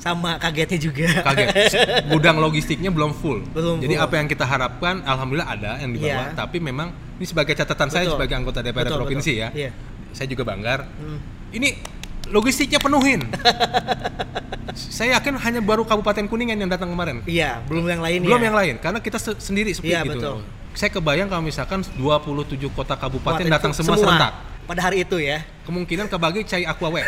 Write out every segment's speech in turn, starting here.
sama kagetnya juga kaget gudang logistiknya belum full Belum jadi full. apa yang kita harapkan alhamdulillah ada yang dibawa Iya. tapi memang ini sebagai catatan saya Betul. sebagai anggota DPR Betul, provinsi betul. ya Iya. saya juga banggar Hmm. ini logistiknya penuhin saya yakin hanya baru Kabupaten Kuningan yang datang kemarin iya belum yang lain belum ya. yang lain karena kita se- sendiri sepi Iya, gitu betul. saya kebayang kalau misalkan 27 kota kabupaten datang itu semua, serentak pada hari itu ya kemungkinan kebagi cai aqua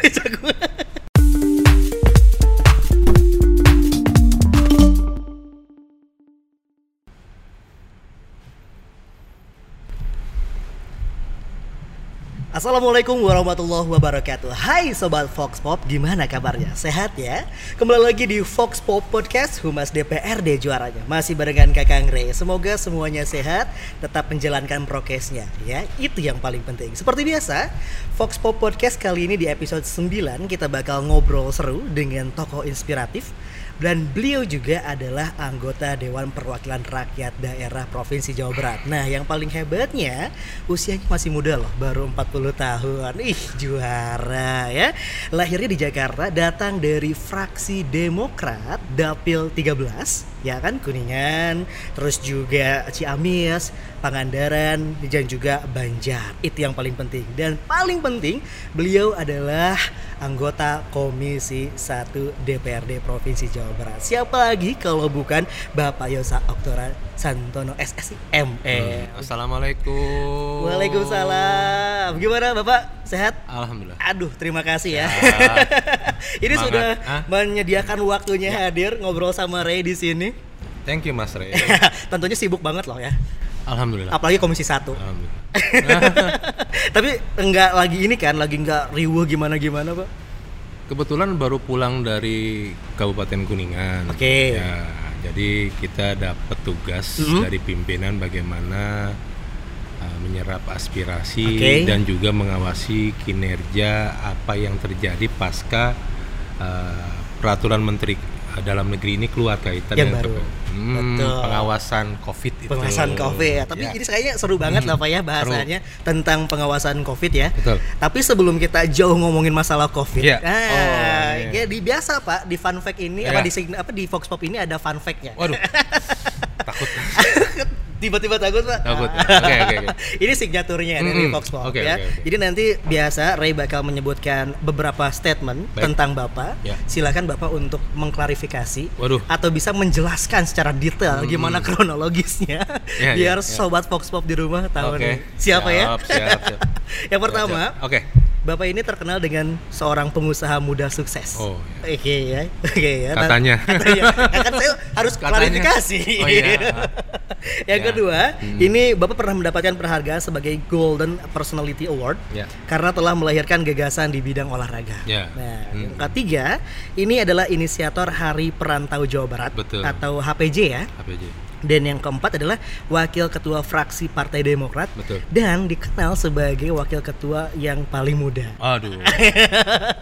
Assalamualaikum warahmatullahi wabarakatuh. Hai Sobat Fox Pop, gimana kabarnya? Sehat ya? Kembali lagi di Fox Pop Podcast Humas DPRD juaranya. Masih barengan Kakang Ray Semoga semuanya sehat, tetap menjalankan prokesnya ya. Itu yang paling penting. Seperti biasa, Fox Pop Podcast kali ini di episode 9 Kita bakal ngobrol seru dengan tokoh inspiratif dan beliau juga adalah anggota Dewan Perwakilan Rakyat Daerah Provinsi Jawa Barat. Nah, yang paling hebatnya usianya masih muda loh, baru 40 tahun. Ih, juara ya. Lahirnya di Jakarta, datang dari fraksi Demokrat Dapil 13, ya kan Kuningan, terus juga Ciamis, Pangandaran dan juga Banjar. Itu yang paling penting. Dan paling penting, beliau adalah anggota Komisi 1 DPRD Provinsi Jawa Barat. Siapa lagi kalau bukan Bapak Yosa Oktora Santono SSI ME. Assalamualaikum Waalaikumsalam. Gimana Bapak? Sehat? Alhamdulillah Aduh, terima kasih ya. Ya. Ini Semangat. sudah Hah? menyediakan waktunya hadir ngobrol sama Ray di sini. Thank you Mas Rey Tentunya sibuk banget loh ya. Alhamdulillah Apalagi Komisi 1. Alhamdulillah Tapi enggak lagi ini kan, lagi enggak riuh gimana-gimana, Pak. Kebetulan baru pulang dari Kabupaten Kuningan. Oke. Ya, jadi kita dapat tugas Mhm. dari pimpinan bagaimana uh, menyerap aspirasi Oke. dan juga mengawasi kinerja apa yang terjadi pasca uh, peraturan Menteri uh, dalam negeri ini keluar kaitan Yang dengan baru. Hmm, Betul. pengawasan COVID itu. pengawasan COVID ya. Tapi Ya. ini kayaknya seru banget lah Pak ya bahasanya tentang pengawasan COVID ya. Betul. Tapi sebelum kita jauh ngomongin masalah COVID, Iya. nah, Oh, iya. ya di biasa Pak di fun fact ini apa Iya. di apa di Fox Pop ini ada fun fact-nya. Waduh. takut. Tiba-tiba takut Pak. Takut. Oke, oke, oke. ini signaturnya dari Mm-mm. Fox Pop Oke, ya. oke, oke. Jadi nanti biasa Ray bakal menyebutkan beberapa statement Baik. tentang Bapak. Ya. Silakan Bapak untuk mengklarifikasi Waduh. atau bisa menjelaskan secara detail gimana kronologisnya Ya, biar ya, ya. sobat Fox Pop di rumah tahu Oke. nih. Siapa ya? Siap, siap, siap. Yang pertama, Siap, siap. Bapak ini terkenal dengan seorang pengusaha muda sukses. Oh, Oke ya. Oke ya. Nah, Katanya. Katanya. Nah, kan saya harus Katanya. klarifikasi. Oh, iya. Yang Ya. kedua, Hmm. ini Bapak pernah mendapatkan penghargaan sebagai Golden Personality Award Ya. karena telah melahirkan gagasan di bidang olahraga. Ya. Nah, Hmm. yang ketiga, ini adalah inisiator Hari Perantau Jawa Barat Betul. atau HPJ ya. APJ. Dan yang keempat adalah wakil ketua fraksi Partai Demokrat Betul. dan dikenal sebagai wakil ketua yang paling muda. Aduh.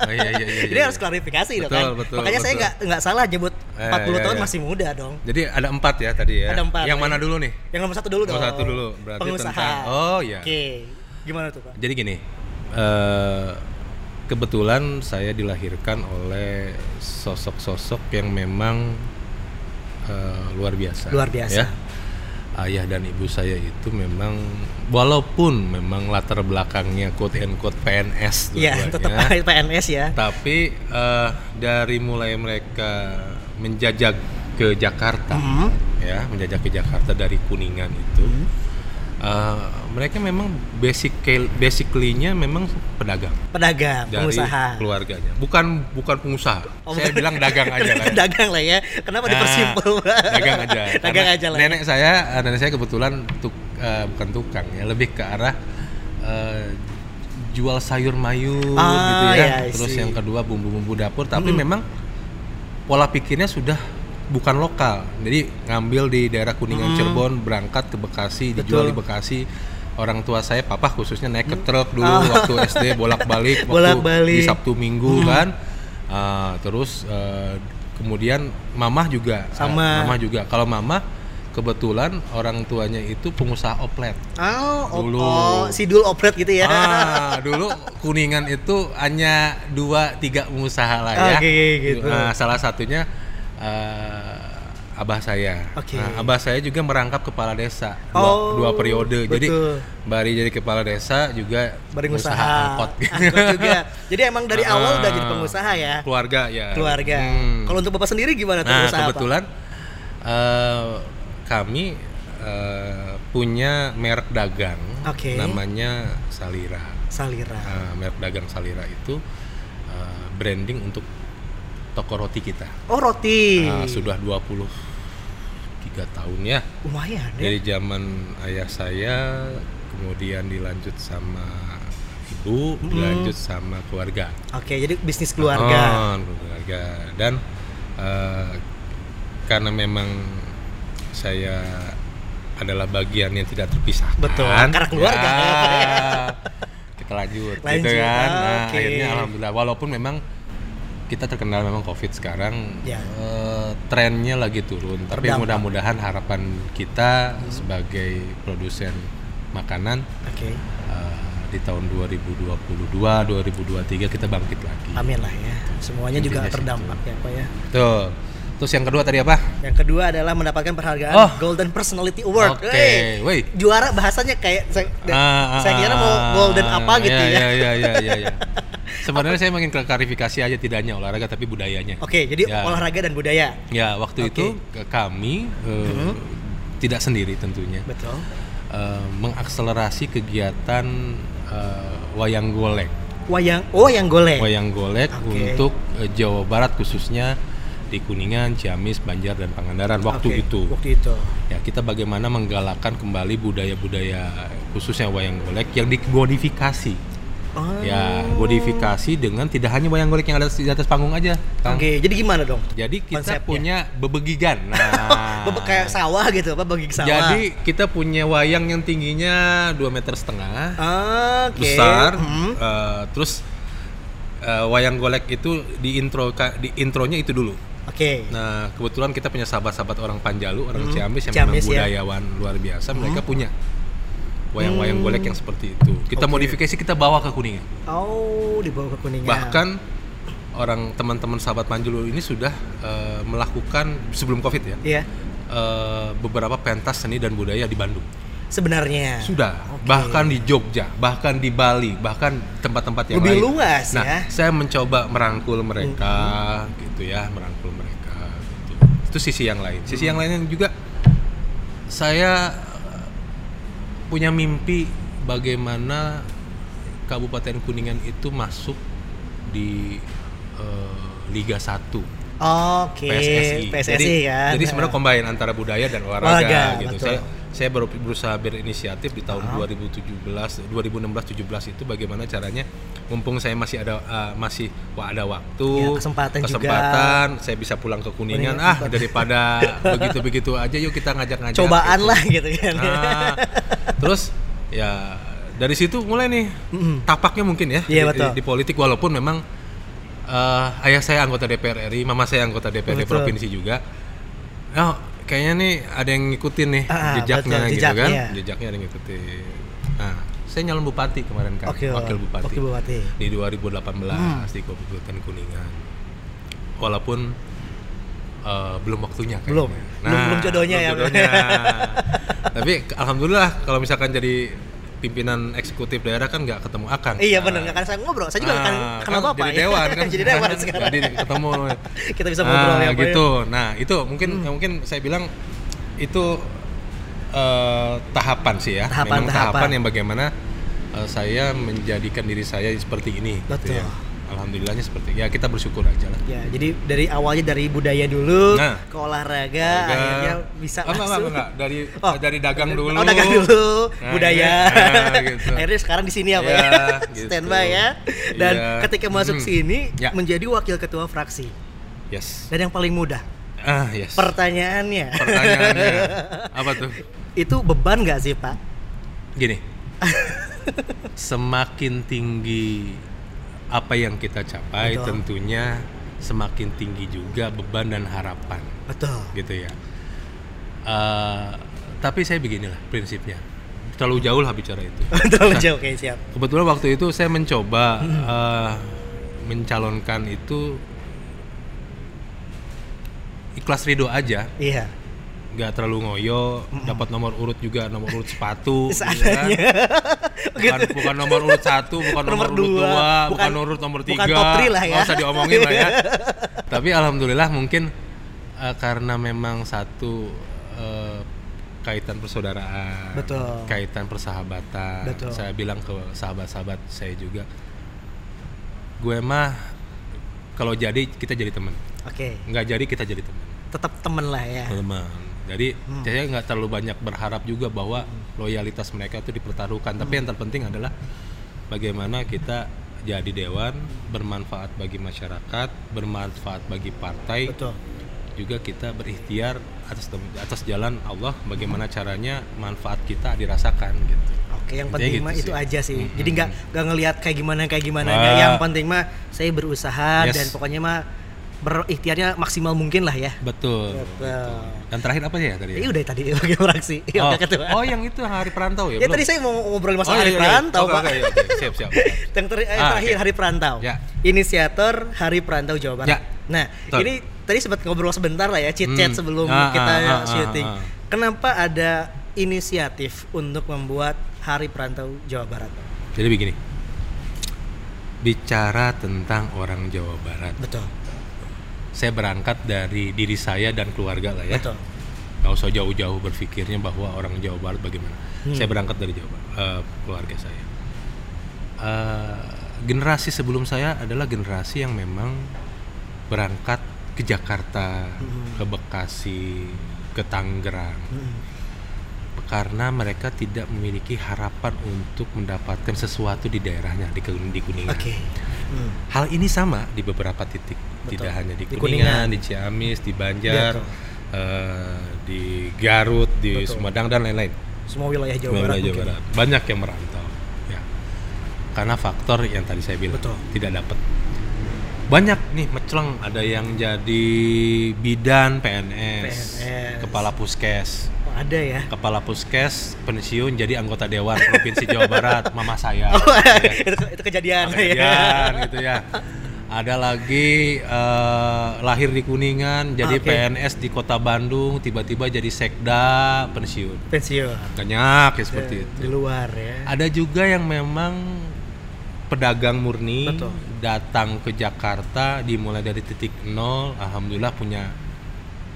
Oh, iya, iya, iya, Jadi iya. harus klarifikasi dong Betul, kan. betul, Makanya saya betul. nggak nggak salah nyebut Eh, 40 iya, tahun iya. masih muda dong. Jadi ada empat ya tadi ya. Ada empat, Yang ya. mana dulu nih? Yang nomor satu dulu dong. Nomor satu dulu, berarti Pengusaha. tentang- oh, iya. Oke. Gimana tuh Pak? Jadi gini, eh, kebetulan saya dilahirkan oleh sosok-sosok yang memang eh, luar biasa. Luar biasa. ya. Ayah dan ibu saya itu memang walaupun memang latar belakangnya quote and quote PNS Iya, tetap PNS ya. tapi eh, dari mulai mereka menjajak ke Jakarta Mhm. ya menjajak ke Jakarta dari kuningan itu eh, mereka memang basic basically-nya memang pedagang Pedagang, dari pengusaha. keluarganya bukan bukan pengusaha Oh, saya bilang dagang aja lah ya. dagang lah ya. Kenapa Nah, dipersimpel? Pak? dagang aja dagang aja lah. ya. nenek saya eh, nenek saya kebetulan tuk, eh, bukan tukang ya lebih ke arah eh, jual sayur mayur Ah, gitu ya ya, I terus yang kedua bumbu-bumbu dapur tapi Mm-mm. memang pola pikirnya sudah bukan lokal jadi ngambil di daerah kuningan Mm. Cirebon berangkat ke Bekasi dijual Betul. di Bekasi orang tua saya papa khususnya naik ke truk dulu Ah. waktu SD bolak-balik waktu Bolak-balik. di Sabtu Minggu Hmm. kan Ah, terus eh, kemudian mamah juga Sama. Ah, mamah juga kalau mama kebetulan orang tuanya itu pengusaha oplet. Oh, oh, Dulu. oh, sidul opret gitu ya. Ah, dulu kuningan itu hanya dua tiga pengusaha lah ya. Oke, gitu. Nah, salah satunya eh, abah saya. Oke. Nah, abah saya juga merangkap kepala desa dua, Oh, dua periode. Jadi betul. Bari jadi kepala desa juga pengusaha usaha. angkot. Angkot juga. Jadi emang dari awal udah Ah, jadi pengusaha ya. Keluarga ya. Keluarga. Hmm. Kalau untuk Bapak sendiri gimana tuh Nah, usaha apa? kebetulan eh, kami eh, punya merek dagang Oke. namanya Salira. Salira. Nah, merek dagang Salira itu branding untuk toko roti kita. Oh, roti. Nah, sudah 23 tahun ya. Lumayan ya. Dari zaman ayah saya, kemudian dilanjut sama ibu, dilanjut sama keluarga. Oke, jadi bisnis keluarga. Oh, keluarga. Dan eh, karena memang saya adalah bagian yang tidak terpisahkan. Betul, karena keluarga. ya, kita lanjut, gitu Lanjut, kan. Nah, oke. akhirnya alhamdulillah walaupun memang kita terkenal memang Covid sekarang Ya. eh, trennya lagi turun, tapi mudah-mudahan harapan kita sebagai produsen makanan Oke. eh, di tahun 2022 2023 kita bangkit lagi. Amin lah ya. Semuanya juga Intinya situ. terdampak ya, Pak ya. Tuh. Terus yang kedua tadi apa? Yang kedua adalah mendapatkan penghargaan Oh. Golden Personality Award. Oke, wey. Juara bahasanya kayak saya, Ah, saya kira mau ah, golden apa gitu ya. Iya, iya, iya, iya, iya. Sebenarnya saya ingin klarifikasi aja tidak hanya olahraga tapi budayanya. Oke, jadi Ya. olahraga dan budaya. Ya, waktu Oke. itu kami eh, tidak sendiri tentunya. Betul. eh, mengakselerasi kegiatan eh, wayang golek. Wayang oh yang golek. Wayang golek Oke. untuk eh, Jawa Barat khususnya di Kuningan, Ciamis, Banjar dan Pangandaran waktu Oke, itu. Waktu itu. Ya, kita bagaimana menggalakkan kembali budaya-budaya khususnya wayang golek yang dimodifikasi. Oh. Ya, modifikasi dengan tidak hanya wayang golek yang ada di atas panggung aja. Kang. Oke, jadi gimana dong? Jadi kita Konsepnya. punya bebegigan. Nah, Bebek kayak sawah gitu apa bagi sawah. jadi kita punya wayang yang tingginya 2 meter setengah, Oke. besar. Hmm. eh, terus eh, wayang golek itu di intro di intronya itu dulu. Oke. Nah, kebetulan kita punya sahabat-sahabat orang Panjalu, orang Hmm, Ciamis yang Ciamis, memang ya. budayawan luar biasa, mereka punya wayang-wayang Hmm. golek yang seperti itu. Kita Oke. modifikasi, kita bawa ke Kuningan. Oh, dibawa ke Kuningan. Bahkan orang teman-teman sahabat Panjalu ini sudah eh, melakukan sebelum Covid ya, Iya. eh, beberapa pentas seni dan budaya di Bandung. Sebenarnya. Sudah, Oke. bahkan di Jogja, bahkan di Bali, bahkan tempat-tempat yang Lebih lain. luas nah, ya. saya mencoba merangkul mereka, gitu ya, merangkul mereka. Gitu. Itu sisi yang lain. Sisi yang lainnya juga, saya punya mimpi bagaimana Kabupaten Kuningan itu masuk di eh, Liga 1 Oke. PSSI. PSSI jadi, kan. Jadi sebenarnya combine antara budaya dan olahraga Olahraga, gitu. betul. Saya saya baru berusaha berinisiatif di tahun 2017 2016 17 itu bagaimana caranya mumpung saya masih ada uh, masih wah ada waktu Ya, kesempatan juga. kesempatan saya bisa pulang ke Kuningan ah tempat. daripada begitu-begitu aja yuk kita ngajak-ngajak Cobaan gitu. lah gitu kan. Nah, terus ya dari situ mulai nih Mm-mm. tapaknya mungkin ya Iya, di, betul. di- di politik walaupun memang eh, ayah saya anggota DPR RI, mama saya anggota DPRD Betul. provinsi juga. Oh, kayaknya nih ada yang ngikutin nih Ah, jejaknya betul, gitu kan. jejaknya. Jejaknya ada yang ngikutin. Nah, saya nyalon bupati kemarin kan, Oke, wakil bupati. Wakil bupati. Di 2018 Hmm. di Kabupaten Kuningan. Walaupun eh, belum waktunya kayaknya. Belum. Belum- belum jodohnya ya. jodohnya. Tapi alhamdulillah kalau misalkan jadi pimpinan eksekutif daerah kan nggak ketemu akang. Iya Nah, benar, nggak akan saya ngobrol. Saya juga ah, akan kenal Bapak jadi ya. dewan kan. jadi dewan sekarang. Jadi ketemu. Kita bisa ngobrol Ah, ya, Pak, ya. gitu. Nah, itu mungkin mungkin saya bilang itu eh, tahapan sih ya. Tahapan, Memang tahapan. tahapan yang bagaimana eh, saya menjadikan diri saya seperti ini gitu Betul. ya. Alhamdulillahnya seperti ya kita bersyukur aja lah. Ya, jadi dari awalnya dari budaya dulu Nah. ke olahraga, akhirnya bisa Oh, enggak, langsung. enggak, enggak. Dari Oh, dari dagang dulu. Oh, dagang dulu, Nah, budaya. Ah, gitu. Akhirnya sekarang di sini apa Ya, ya? gitu. Standby ya. Dan Iya. ketika masuk Hmm. sini Ya. menjadi wakil ketua fraksi. Yes. Dan yang paling mudah, Ah, yes. pertanyaannya. Pertanyaannya apa tuh? itu beban nggak sih, Pak? Gini. semakin tinggi apa yang kita capai Betul. tentunya semakin tinggi juga beban dan harapan Betul. gitu ya. Eh, tapi saya beginilah prinsipnya. Terlalu jauh lah bicara itu. Terlalu jauh, oke siap. Kebetulan waktu itu saya mencoba eh, mencalonkan itu ikhlas ridho aja, Iya. Nggak terlalu ngoyo, dapat nomor urut juga nomor urut sepatu, gitu. Seadanya. bukan, bukan nomor urut satu, bukan nomor, Nomor urut dua, dua, bukan, bukan- nomor urut nomor bukan tiga, top three lah ya. nggak usah diomongin lah ya. Tapi alhamdulillah mungkin eh, karena memang satu eh, kaitan persaudaraan, Betul. kaitan persahabatan. Betul. Saya bilang ke sahabat-sahabat saya juga, gue mah kalau jadi kita jadi teman, Oke. nggak jadi kita jadi teman Tetap temen lah ya. teman jadi Hmm. saya nggak terlalu banyak berharap juga bahwa loyalitas mereka itu dipertaruhkan tapi Hmm. yang terpenting adalah bagaimana kita jadi dewan bermanfaat bagi masyarakat bermanfaat bagi partai Betul. juga kita berikhtiar atas atas jalan Allah bagaimana caranya manfaat kita dirasakan gitu Oke, yang penting gitu mah sih. itu aja sih. Mm-mm. Jadi nggak nggak ngelihat kayak gimana kayak gimana. Nggak. Yang penting mah saya berusaha Yes. dan pokoknya mah berikhtiarnya maksimal mungkin lah ya. betul, Betul. betul. dan terakhir apa ya tadi Ini udah tadi bagi fraksi. Ya, oh, ketua. oh yang itu hari perantau ya, ya belum? tadi saya mau ngobrol masalah Oh, hari iya, iya. perantau, Oke, Pak. oke, oke. Siap, siap, siap. yang ter- eh, Ah, terakhir oke. hari perantau. Ya. Inisiator Hari Perantau Jawa Barat. Ya. Nah, Betul. ini tadi sempat ngobrol sebentar lah ya, chit chat Hmm. sebelum Ah, kita ah, ah, syuting. ah, ah. Kenapa ada inisiatif untuk membuat Hari Perantau Jawa Barat? Jadi begini, bicara tentang orang Jawa Barat, Betul. Saya berangkat dari diri saya dan keluarga lah ya. Betul. Gak usah jauh-jauh berpikirnya bahwa orang Jawa Barat bagaimana. Hmm. Saya berangkat dari Jawa Barat, eh, keluarga saya. Eh, generasi sebelum saya adalah generasi yang memang berangkat ke Jakarta, Hmm. ke Bekasi, ke Tangerang, Hmm. karena mereka tidak memiliki harapan untuk mendapatkan sesuatu di daerahnya di, di Kuningan. Oke. Hmm. Hal ini sama di beberapa titik, Betul. tidak hanya di Di Kuningan, Kuningan. di Ciamis, di Banjar, Betul. eh, di Garut, di Betul. Sumedang dan lain-lain. Semua wilayah Jawa Wilayah Barat. Jawa mungkin. Barat. Banyak yang merantau, ya. Karena faktor yang tadi saya bilang Betul. tidak dapat. Banyak nih meceleng, ada yang jadi bidan PNS, PNS. kepala puskes, Oh, ada ya. kepala puskes pensiun jadi anggota dewan provinsi Jawa Barat, mama saya. Oh, Ya. itu, itu kejadian. Kejadian gitu ya. Ada lagi eh, lahir di Kuningan, jadi Oke. PNS di Kota Bandung, tiba-tiba jadi sekda pensiun. Pensiun. Banyak ya seperti Eh, itu. Di luar ya. Ada juga yang memang pedagang murni Betul. datang ke Jakarta dimulai dari titik nol, alhamdulillah punya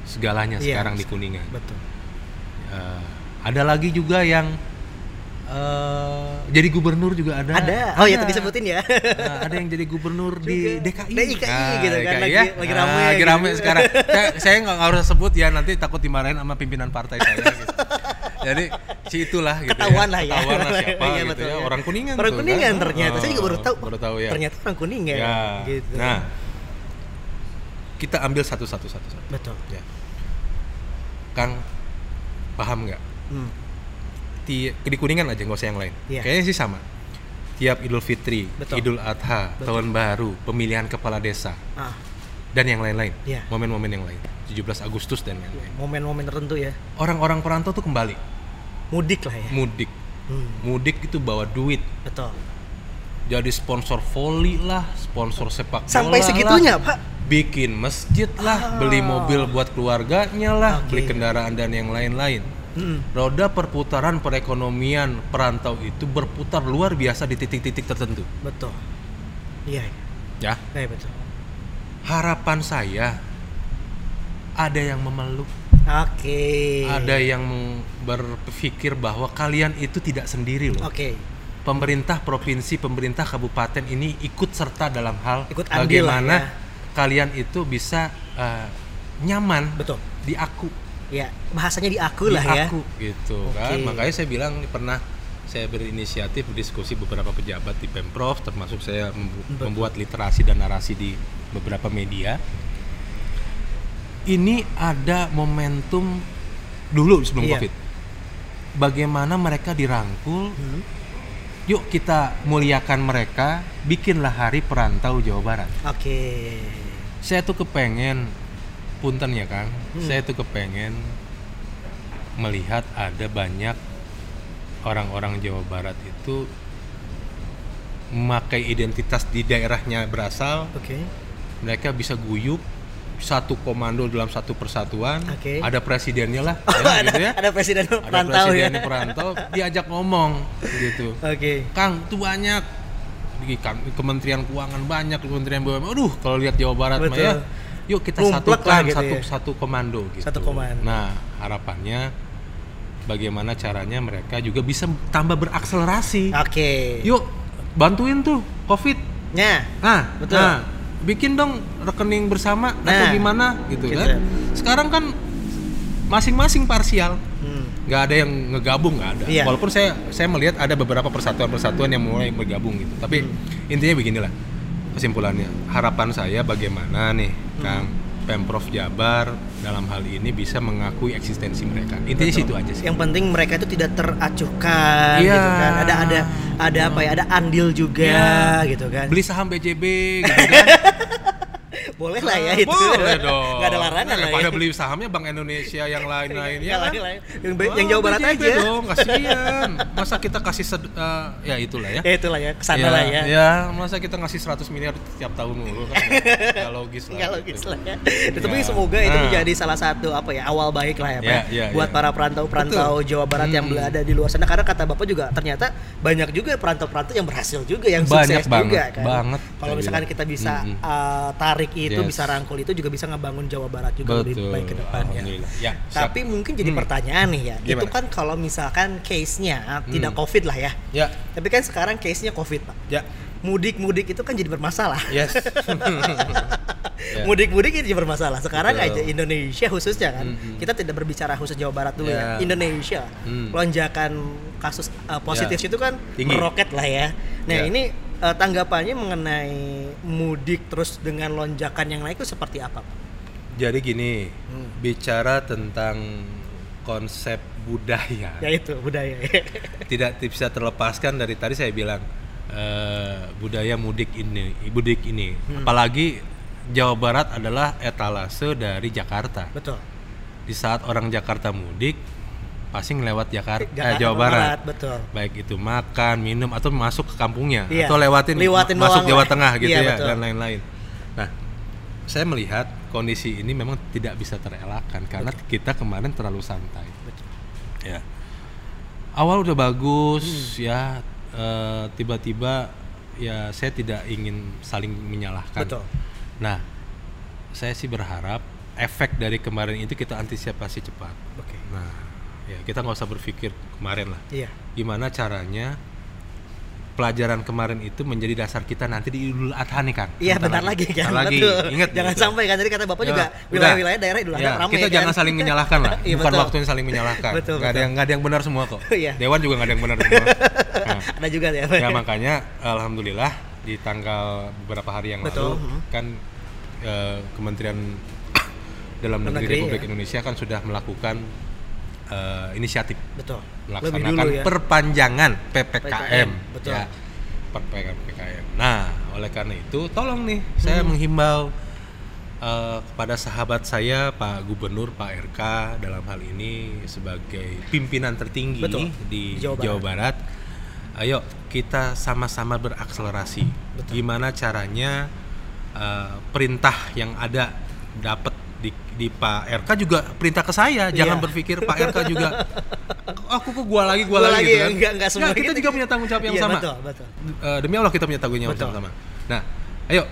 segalanya Iya. sekarang di Kuningan. Betul. Eh, ada lagi juga yang eh, jadi gubernur juga ada. Ada. Oh ya Ada. tadi sebutin ya. Nah, ada yang jadi gubernur di. DKI. DKI gitu kan, DKI lagi- ya. lagi Ah, rame lagi gitu. rame sekarang. saya saya nggak harus sebut ya nanti takut dimarahin sama pimpinan partai saya. gitu. Jadi si itulah gitu. Ketahuan lah ya. Ketahuan lah siapa Iya, gitu ya. ya. Orang kuningan. Orang tuh, kuningan kan. ternyata. Saya juga baru tahu. Baru tahu ya. Ternyata orang kuningan. Ya. Gitu. Nah, kita ambil satu-satu satu-satu. betul. Ya. Kang paham nggak? Hmm. Ti di kuningan aja nggak usah yang lain. Iya. Kayaknya sih sama. Tiap Idul Fitri, Betul. Idul Adha, Betul. Tahun Baru, pemilihan kepala desa Ah, dan yang lain-lain. Iya. Momen-momen yang lain. 17 Agustus dan lain-lain. momen-momen tertentu ya. Orang-orang perantau tuh kembali Mudik lah ya. mudik. Hmm. Mudik itu bawa duit. Betul. Jadi sponsor voli lah, sponsor sepak bola Sampai lah, segitunya, Pak. bikin masjid lah, Ah. beli mobil buat keluarganya lah, Oke. beli kendaraan dan yang lain-lain. Hmm. Roda perputaran perekonomian perantau itu berputar luar biasa di titik-titik tertentu. Betul. Iya. iya. Ya, Iya betul. harapan saya ada yang memeluk, Oke. ada yang berpikir bahwa kalian itu tidak sendiri loh. Oke. Pemerintah provinsi, pemerintah kabupaten ini ikut serta dalam hal Ikut andil bagaimana ya. kalian itu bisa eh, nyaman Betul. di aku, Ya, bahasanya di aku di lah ya. aku gitu kan. Oke. Makanya saya bilang pernah saya berinisiatif berdiskusi beberapa pejabat di pemprov, termasuk saya membu- Betul. membuat literasi dan narasi di beberapa media. Ini ada momentum dulu sebelum Iya. covid. Bagaimana mereka dirangkul Hmm. Yuk kita muliakan mereka, bikinlah hari perantau Jawa Barat. Oke. Saya tuh kepengen, punten ya Kang, Hmm. saya tuh kepengen melihat ada banyak orang-orang Jawa Barat itu memakai identitas di daerahnya berasal, Oke. mereka bisa guyup satu komando dalam satu persatuan, Oke. ada presidennya lah, Oh, ya, ada, gitu ya. ada presiden Ada perantau ya. perantau, diajak ngomong gitu. Oke. Kang, itu banyak di Kementerian Keuangan banyak, Kementerian BUMN. Aduh, kalau lihat Jawa Barat mah Betul. ya, yuk kita satukan gitu satu ya. satu komando gitu. Satu komando. Nah, harapannya bagaimana caranya mereka juga bisa tambah berakselerasi. Oke. Yuk, bantuin tuh Covid. Nya. Nah, Betul. nah, bikin dong rekening bersama atau Nah, gimana gitu, gitu. kan. Sekarang kan masing-masing parsial Hmm. nggak ada yang ngegabung nggak ada Iya. walaupun saya saya melihat ada beberapa persatuan-persatuan yang mulai bergabung gitu tapi Hmm. intinya beginilah kesimpulannya harapan saya bagaimana nih Hmm. kang pemprov Jabar dalam hal ini bisa mengakui eksistensi mereka intinya situ aja sih Yang penting mereka itu tidak teracuhkan Iya. gitu kan. Ada ada ada apa ya? Ada andil juga Iya. gitu kan. beli saham BJB gitu kan Boleh lah ya Ah, itu. boleh dong Nggak ada larangan lah ya. pada beli sahamnya Bank Indonesia yang lain-lainnya Yang kan lain-lain. Yang, yang Jawa Barat aja. dong kasihan masa kita kasih sed- eh, ya itulah ya Ya itulah ya, ke sana lah ya. Ya, masa kita ngasih 100 miliar tiap tahun dulu kan nggak logis lah. Nggak gitu. logis lah ya. Tapi Ya. semoga itu Nah. menjadi salah satu apa ya awal baik lah ya, Pak. Ya, ya, buat ya. para perantau-perantau Jawa Barat yang Hmm. berada di luar sana karena kata Bapak juga ternyata banyak juga perantau-perantau yang berhasil juga yang Banyak sukses banget, juga kan. banget, Kalau misalkan kita bisa Mm-mm. uh, tarik itu, Yes. bisa rangkul itu juga bisa ngebangun Jawa Barat juga lebih Betul. baik ke depan ya. Ya, siap. Tapi mungkin jadi Hmm. pertanyaan nih ya. Itu Gimana? kan kalau misalkan case-nya tidak Hmm. Covid lah ya. Ya, Tapi kan sekarang case-nya Covid, Pak. ya, Mudik-mudik itu kan jadi bermasalah. yes. Ya. Mudik-mudik itu bermasalah. Sekarang Betul. aja Indonesia khususnya kan. Mm-mm. Kita tidak berbicara khusus Jawa Barat dulu ya. Ya. Indonesia. Hmm. Lonjakan kasus uh, positif Ya. itu kan Tinggi. meroket lah ya. Nah, Ya. ini uh, tanggapannya mengenai mudik terus dengan lonjakan yang naik itu seperti apa, Pak? Jadi gini, Hmm. bicara tentang konsep budaya Ya itu budaya. tidak bisa terlepaskan dari tadi saya bilang eh, budaya mudik ini, mudik ini. Hmm. Apalagi Jawa Barat adalah etalase dari Jakarta. Betul. Di saat orang Jakarta mudik, pasti ngelewat Jakarta, Jakarta Jawa Barat. betul. Baik itu makan, minum atau masuk ke kampungnya Iya. atau lewatin, Lewatin masuk Jawa lah. Tengah gitu Iya, ya betul. dan lain-lain. Nah, saya melihat kondisi ini memang tidak bisa terelakkan karena kita kemarin terlalu santai. Betul. Ya. Awal udah bagus Hmm. ya eh, tiba-tiba ya saya tidak ingin saling menyalahkan. Betul. Nah, saya sih berharap efek dari kemarin itu kita antisipasi cepat. Oke. Nah, ya kita nggak usah berpikir kemarin lah. Iya. Gimana caranya pelajaran kemarin itu menjadi dasar kita nanti di Idul Adha nih kan? Iya bentar lagi kan. Bentar lagi. Betul. Ingat Jangan gitu. sampai kan tadi kata Bapak Ya, juga wilayah-wilayah daerah Idul Adha Ya, ramai kita kan. jangan saling menyalahkan lah. Iya, Bukan betul. waktunya saling menyalahkan. Betul, nggak ada betul. yang nggak ada yang benar semua kok. Iya. Dewan juga nggak ada yang benar semua. Nah, Ada juga ya. ya makanya alhamdulillah di tanggal beberapa hari yang Betul, lalu hmm. kan eh, Kementerian Dalam Dalam Negeri Negeri, Republik ya. Indonesia kan sudah melakukan eh, inisiatif Betul. Melaksanakan dulu ya. perpanjangan PPKM, PPKM, betul. ya perpanjangan PPKM. Nah, oleh karena itu tolong nih saya Hmm. menghimbau eh, kepada sahabat saya Pak Gubernur Pak RK dalam hal ini sebagai pimpinan tertinggi Betul. di Jawa Jawa, Barat. Barat. Ayo kita sama-sama berakselerasi. Betul. Gimana caranya eh, perintah yang ada dapat di, Pak RK juga perintah ke saya. Jangan Iya. berpikir Pak RK juga aku kok gua lagi gua, Gua lagi, lagi gitu ya, kan. enggak- enggak semua kita gitu. juga punya tanggung jawab yang Iya, sama. betul, betul. Eh, demi Allah kita punya tanggung jawab Betul. Hmm. yang sama. Nah, ayo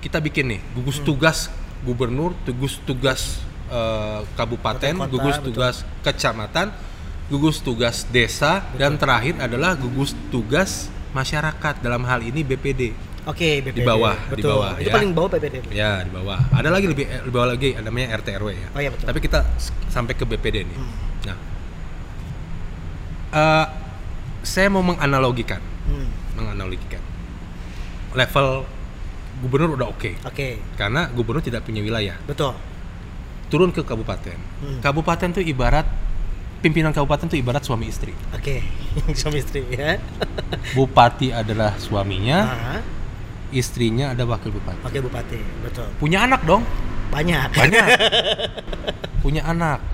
kita bikin nih gugus tugas gubernur, gugus tugas eh, kabupaten, Kota, gugus betul. tugas kecamatan, gugus tugas desa dan terakhir adalah gugus tugas masyarakat dalam hal ini BPD. Oke, BPD. Di bawah, di Betul. bawah, Itu ya. paling bawah PPD. Ya, di bawah. Ada lagi lebih di bawah lagi namanya RT RW ya. Oh iya, betul. Tapi kita sampai ke BPD nih. Hmm. Nah, eh, saya mau menganalogikan, Hmm. menganalogikan. Level gubernur udah oke, Oke. karena gubernur tidak punya wilayah. Betul. Turun ke kabupaten. Hmm. Kabupaten tuh ibarat pimpinan kabupaten tuh ibarat suami istri. Oke. Suami istri ya. Bupati adalah suaminya, Ah, istrinya ada wakil bupati. Oke Bupati. Betul. Punya anak dong. Banyak. banyak punya anak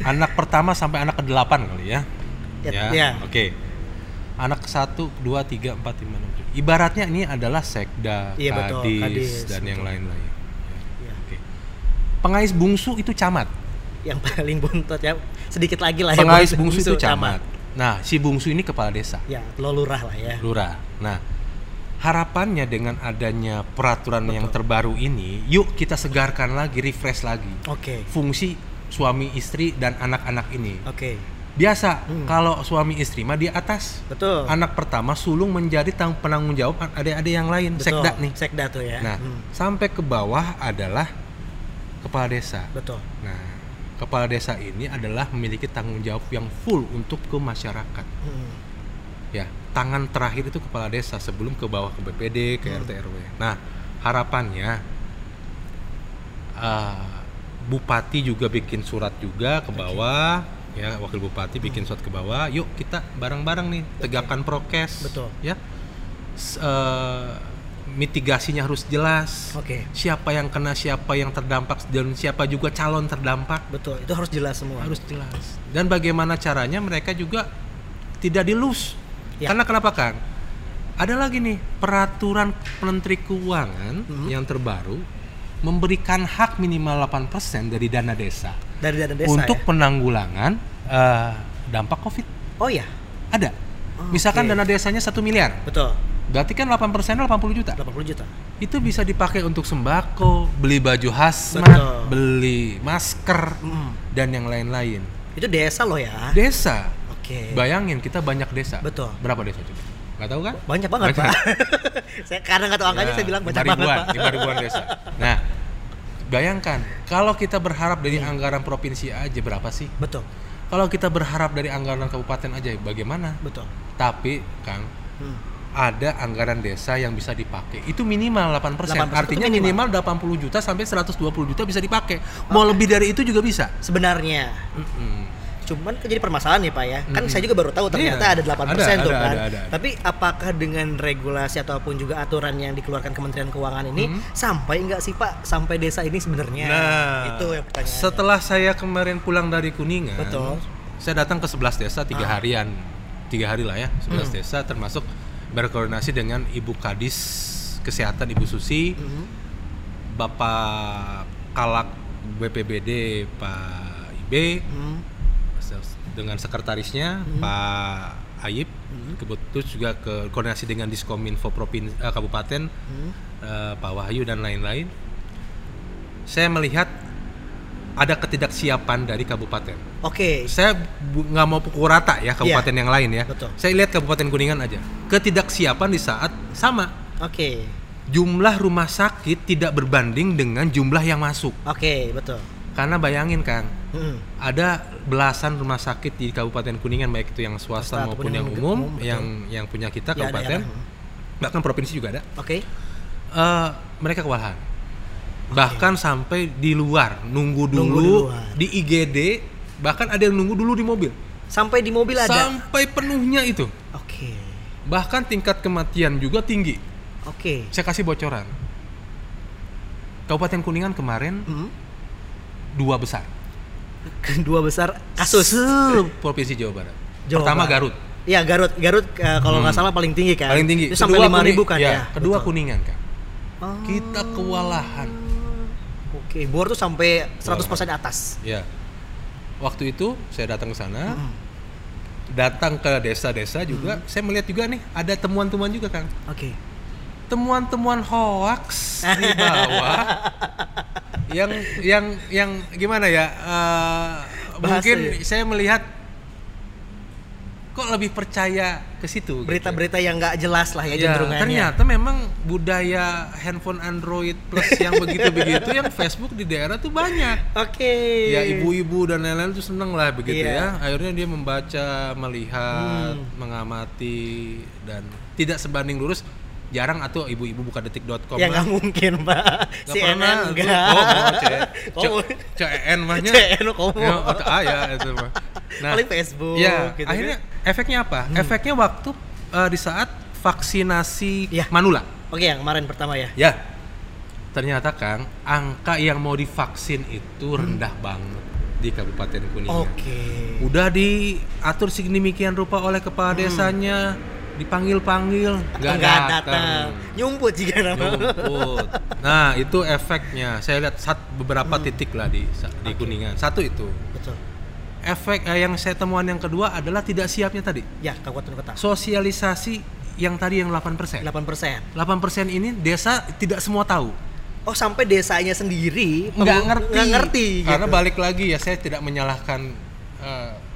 anak pertama sampai anak ke-8 kali ya. Ya, ya. Oke. Anak satu, dua, tiga, empat, lima, enam, tujuh. Ibaratnya ini adalah sekda, Iya, betul, kadis, kadis, dan yang betul. lain-lain. Ya, Ya. Oke. Pengais bungsu itu camat. Yang paling bontot ya. Sedikit lagi lah ya. Pengais bontot bungsu itu camat. Nah, si bungsu ini kepala desa, Ya, lo lurah lah ya. lurah. Nah, harapannya dengan adanya peraturan yang Betul. terbaru ini, yuk kita segarkan lagi, refresh lagi Oke. fungsi suami istri dan anak-anak ini. Oke. Biasa Hmm. kalau suami istri mah di atas. Betul. Anak pertama sulung menjadi tang penanggung jawab adik-adik yang lain, Betul. sekda nih. Sekda tuh ya. Nah, Hmm, sampai ke bawah adalah kepala desa. betul. Nah, kepala desa ini adalah memiliki tanggung jawab yang full untuk ke masyarakat. Hmm, Ya, tangan terakhir itu kepala desa sebelum ke bawah ke BPD, ke Hmm. RT RW. Nah, harapannya eh, bupati juga bikin surat juga ke bawah, ya wakil bupati bikin surat ke bawah. Yuk kita bareng-bareng nih tegakkan prokes. Betul. Ya, S- eh, mitigasinya harus jelas. Oke. Siapa yang kena, siapa yang terdampak, dan siapa juga calon terdampak Betul. Itu harus jelas semua. harus jelas dan bagaimana caranya mereka juga tidak dilus Ya. karena kenapa kan ada lagi nih peraturan menteri keuangan Mhm. yang terbaru memberikan hak minimal 8% dari dana desa, dari dana desa untuk ya? penanggulangan eh, dampak covid Oh ya. ada Oh, misalkan oke. dana desanya satu miliar Betul. berarti kan 8% 80 juta 80 juta. itu bisa dipakai untuk sembako beli baju hazmat Betul. beli masker Hmm. dan yang lain-lain Itu desa loh ya. desa Oke. Bayangin kita banyak desa. Betul. Berapa desa coba? Gak tahu kan? Banyak banget, Banyak. Pak. saya karena nggak tahu angkanya Ya, saya bilang banyak lima banget, ribuan, Pak. lima ribuan desa. Nah, bayangkan kalau kita berharap dari Hmm. anggaran provinsi aja berapa sih? Betul. Kalau kita berharap dari anggaran kabupaten aja bagaimana? Betul. Tapi, Kang, Hmm. ada anggaran desa yang bisa dipakai. Itu minimal 8%. 8% Artinya minimal. minimal. 80 juta sampai 120 juta bisa dipakai. Mau lebih dari itu juga bisa. Sebenarnya Mm-mm. Cuman kan jadi permasalahan nih Pak ya. Kan Mm-mm. saya juga baru tahu ternyata Iya. ada 8% Ada, tuh ada, kan. ada, ada, ada. Tapi apakah dengan regulasi ataupun juga aturan yang dikeluarkan Kementerian Keuangan ini Hmm. sampai enggak sih Pak sampai desa ini sebenarnya? Nah, itu yang pertanyaannya. Setelah saya kemarin pulang dari Kuningan, Betul. saya datang ke 11 desa tiga Ah. harian, tiga hari lah ya, 11 Hmm. desa termasuk berkoordinasi dengan Ibu Kadis Kesehatan Ibu Susi, Mhm. Bapak Kalak BPBD Pak Ibe, Hmm. Dengan sekretarisnya Hmm. Pak Ayib, Hmm. kebetulan juga ke koordinasi dengan Diskominfo Provinsi eh, Kabupaten Hmm. eh, Pak Wahyu dan lain-lain, saya melihat ada ketidaksiapan dari kabupaten. Oke. Saya bu- nggak mau pukul rata ya kabupaten yang lain ya. Betul. Saya lihat kabupaten Kuningan aja. Ketidaksiapan di saat sama Oke. jumlah rumah sakit tidak berbanding dengan jumlah yang masuk. Oke, betul. Karena bayangin Kang, Hmm. ada belasan rumah sakit di Kabupaten Kuningan baik itu yang swasta Swasta maupun yang yang umum, umum, betul. yang yang punya kita Ya, kabupaten, daerah. bahkan provinsi juga ada. Oke. eh mereka kewalahan. Bahkan sampai di luar nunggu Nunggu di dulu luar. di, IGD, bahkan ada yang nunggu dulu di mobil. Sampai di mobil ada. Sampai penuhnya itu. Oke. Bahkan tingkat kematian juga tinggi. Oke. Saya kasih bocoran. Kabupaten Kuningan kemarin Hmm. dua besar. Kedua besar kasus. Se Provinsi Jawa Barat. Jawa Pertama Barat. Garut. Iya Garut, Garut eh, kalau nggak Hmm. salah paling tinggi kan. Paling tinggi. Itu sampai lima ribu kan ya. Kedua Betul. Kuningan kan. Oh. Kita kewalahan. Oke, bor tuh sampai 100% atas. Ya. Waktu itu saya datang ke sana, Hmm. datang ke desa-desa juga, saya melihat juga nih ada temuan-temuan juga Kang. Oke. Temuan-temuan hoax di bawah yang yang yang gimana ya? eh, Bahasa mungkin ya? saya melihat kok lebih percaya ke situ. gitu. Berita-berita yang nggak jelas lah ya, Ya, cenderungannya. ternyata memang budaya handphone Android plus yang begitu-begitu yang Facebook di daerah tuh banyak. Oke. Ya ibu-ibu dan lain-lain tuh seneng lah begitu Iya. ya. Akhirnya dia membaca, melihat, Hmm. mengamati dan tidak sebanding lurus. Jarang atau ibu-ibu buka detik.com Ya nggak mungkin, Pak. Nggak CNN pernah. enggak. Oh, oh, C, Kamu C, CN mahnya. CN kamu. Ya, oh, ah, ya itu mah. Paling Facebook Ya, gitu akhirnya kan. efeknya apa? Efeknya waktu eh, di saat vaksinasi Ya. manula. Oke, yang kemarin pertama ya. Ya. Ternyata Kang, angka yang mau divaksin itu rendah banget. di Kabupaten Kuningan. Oke. Udah diatur sedemikian rupa oleh kepala desanya, dipanggil-panggil, nggak datang. datang. Nyumput jika nama. Nyumput. Nah itu efeknya. Saya lihat sat, beberapa titik lah di di Kuningan. Satu itu. Betul. Efek eh, yang saya temuan yang kedua adalah tidak siapnya tadi. Ya, kabupaten kota. Sosialisasi yang tadi yang 8%. 8%. 8% ini desa tidak semua tahu. Oh, sampai desanya sendiri nggak ngerti. nggak ngerti Karena gitu. balik lagi ya saya tidak menyalahkan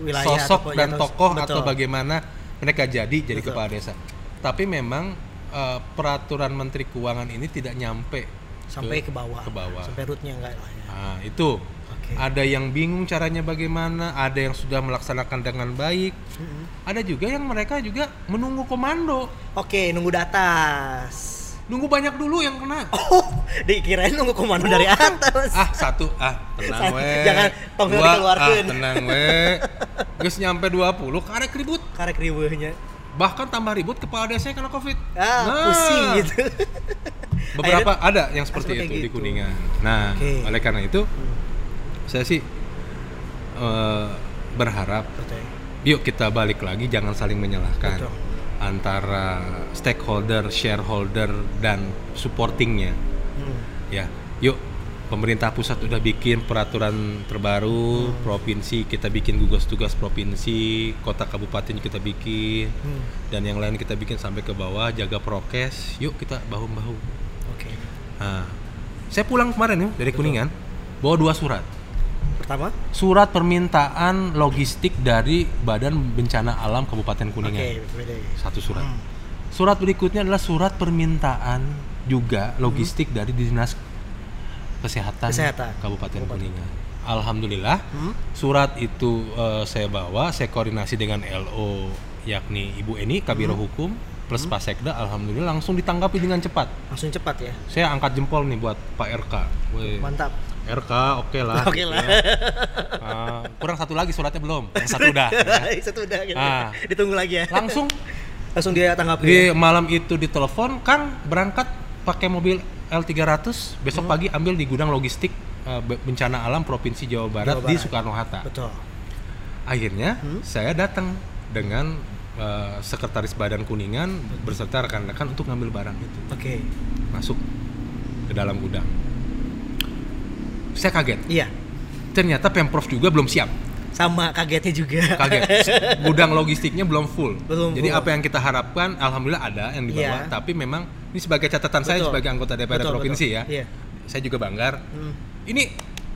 Wilayah sosok atau- dan atau- tokoh betul. atau bagaimana mereka jadi jadi Betul. kepala desa. Tapi memang eh, peraturan Menteri Keuangan ini tidak nyampe sampai ke bawah. ke bawah. Sampai rootnya enggak lah ya. Nah, itu. Oke. Ada yang bingung caranya bagaimana, ada yang sudah melaksanakan dengan baik. Mm-mm. Ada juga yang mereka juga menunggu komando. Oke, nunggu di atas. Nunggu banyak dulu yang kena. Oh, dikirain nunggu komando dari atas. ah satu ah tenang Satu, we jangan Dua, dikeluarkan. ah tenang we Geus nyampe 20 karek ribut Karek riweuhnya. bahkan tambah ribut kepala desanya kena covid Ah, Nah, pusing gitu. beberapa ada yang seperti seperti itu di gitu. kuningan nah Oke. oleh karena itu saya sih eh, berharap Betul. yuk kita balik lagi jangan saling menyalahkan Betul. Antara stakeholder shareholder dan supportingnya Hmm. ya yuk pemerintah pusat udah bikin peraturan terbaru provinsi kita bikin gugus tugas provinsi kota kabupaten kita bikin Hmm. dan yang lain kita bikin sampai ke bawah jaga prokes yuk kita bahu bahu Oke. nah saya pulang kemarin ya dari kuningan bawa dua surat Pertama? surat permintaan logistik dari badan bencana alam kabupaten kuningan Oke, beda ya. satu surat Hmm. surat berikutnya adalah surat permintaan juga logistik dari dinas kesehatan, Kesehatan. kabupaten Kabupaten. kuningan alhamdulillah Hmm. surat itu eh, saya bawa saya koordinasi dengan LO yakni Ibu Eni Kabiro Hmm. Hukum plus Pak Sekda alhamdulillah langsung ditanggapi dengan cepat Langsung cepat ya. saya angkat jempol nih buat Pak RK Weh, Mantap. RK oke lah Oke gitu lah. ya. Ah, kurang satu lagi suratnya belum yang satu udah ya. Satu udah gitu. Ah. Ditunggu lagi ya. langsung Langsung dia tanggapi. di ya? malam itu ditelepon Kang berangkat pakai mobil L300 besok pagi ambil di gudang logistik be- bencana alam provinsi Jawa Barat, Jawa di Barat. Soekarno Hatta Betul. akhirnya Hmm. saya datang dengan eh, sekretaris Badan Kuningan beserta rekan-rekan untuk ngambil barang itu Oke. masuk ke dalam gudang saya kaget Iya. ternyata pemprov juga belum siap Sama kagetnya juga. kaget gudang logistiknya belum full Belum jadi full. apa yang kita harapkan alhamdulillah ada yang dibawa Iya. tapi memang ini sebagai catatan saya Betul. sebagai anggota DPR Betul, provinsi betul. ya Iya. saya juga banggar Hmm. ini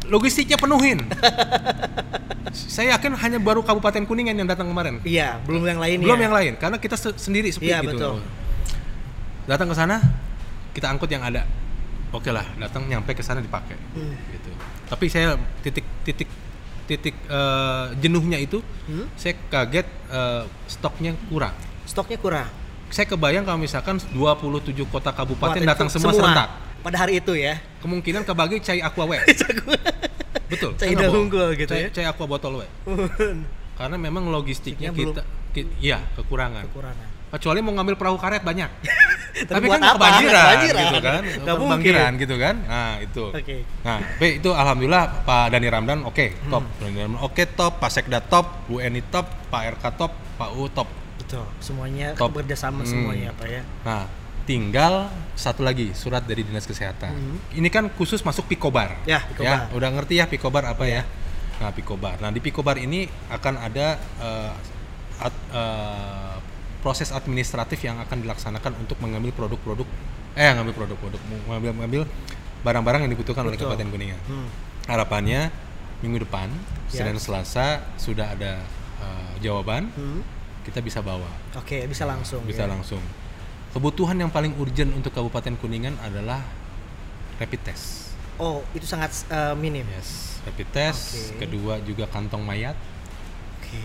logistiknya penuhin saya yakin hanya baru Kabupaten Kuningan yang datang kemarin Iya, belum yang lain belum ya. yang lain karena kita se- sendiri sepi Iya, gitu betul. datang ke sana kita angkut yang ada oke lah datang nyampe ke sana dipakai Hmm. gitu. Tapi saya titik titik titik eh, jenuhnya itu Hmm? saya kaget eh, stoknya kurang. Stoknya kurang. saya kebayang kalau misalkan 27 kota kabupaten Kabupaten datang itu semua, serentak. Pada hari itu ya. kemungkinan kebagi cai aqua we betul. Cai unggul gitu Cai- ya. cai aqua botol we karena memang logistiknya kita ki- iya kekurangan. Kekurangan. kecuali mau ngambil perahu karet banyak tapi, kan apa? kebanjiran, Kebanjiran. gitu kan Nggak kebanjiran gitu kan nah itu Oke. nah tapi itu alhamdulillah Pak Dani Ramdan oke Hmm. top Dani Ramdan oke top Pak Sekda top Bu Eni top Pak RK top Pak U top Betul. Semuanya Top. bekerjasama Hmm. semuanya apa ya. nah tinggal satu lagi surat dari dinas kesehatan Hmm. ini kan khusus masuk Pikobar Ya, Pikobar. ya udah ngerti ya Pikobar apa ya nah Pikobar nah di Pikobar ini akan ada eh, ad- eh, proses administratif yang akan dilaksanakan untuk mengambil produk-produk eh ngambil produk-produk mengambil mengambil barang-barang yang dibutuhkan oleh Betul. Kabupaten Kuningan Hmm. harapannya minggu depan Ya. Senin Selasa sudah ada eh, jawaban Hmm. kita bisa bawa Oke, bisa langsung. bisa ya. langsung. Kebutuhan yang paling urgent untuk Kabupaten Kuningan adalah rapid test. Oh, itu sangat eh, minim. Yes, rapid test. Oke. Kedua juga kantong mayat Oke.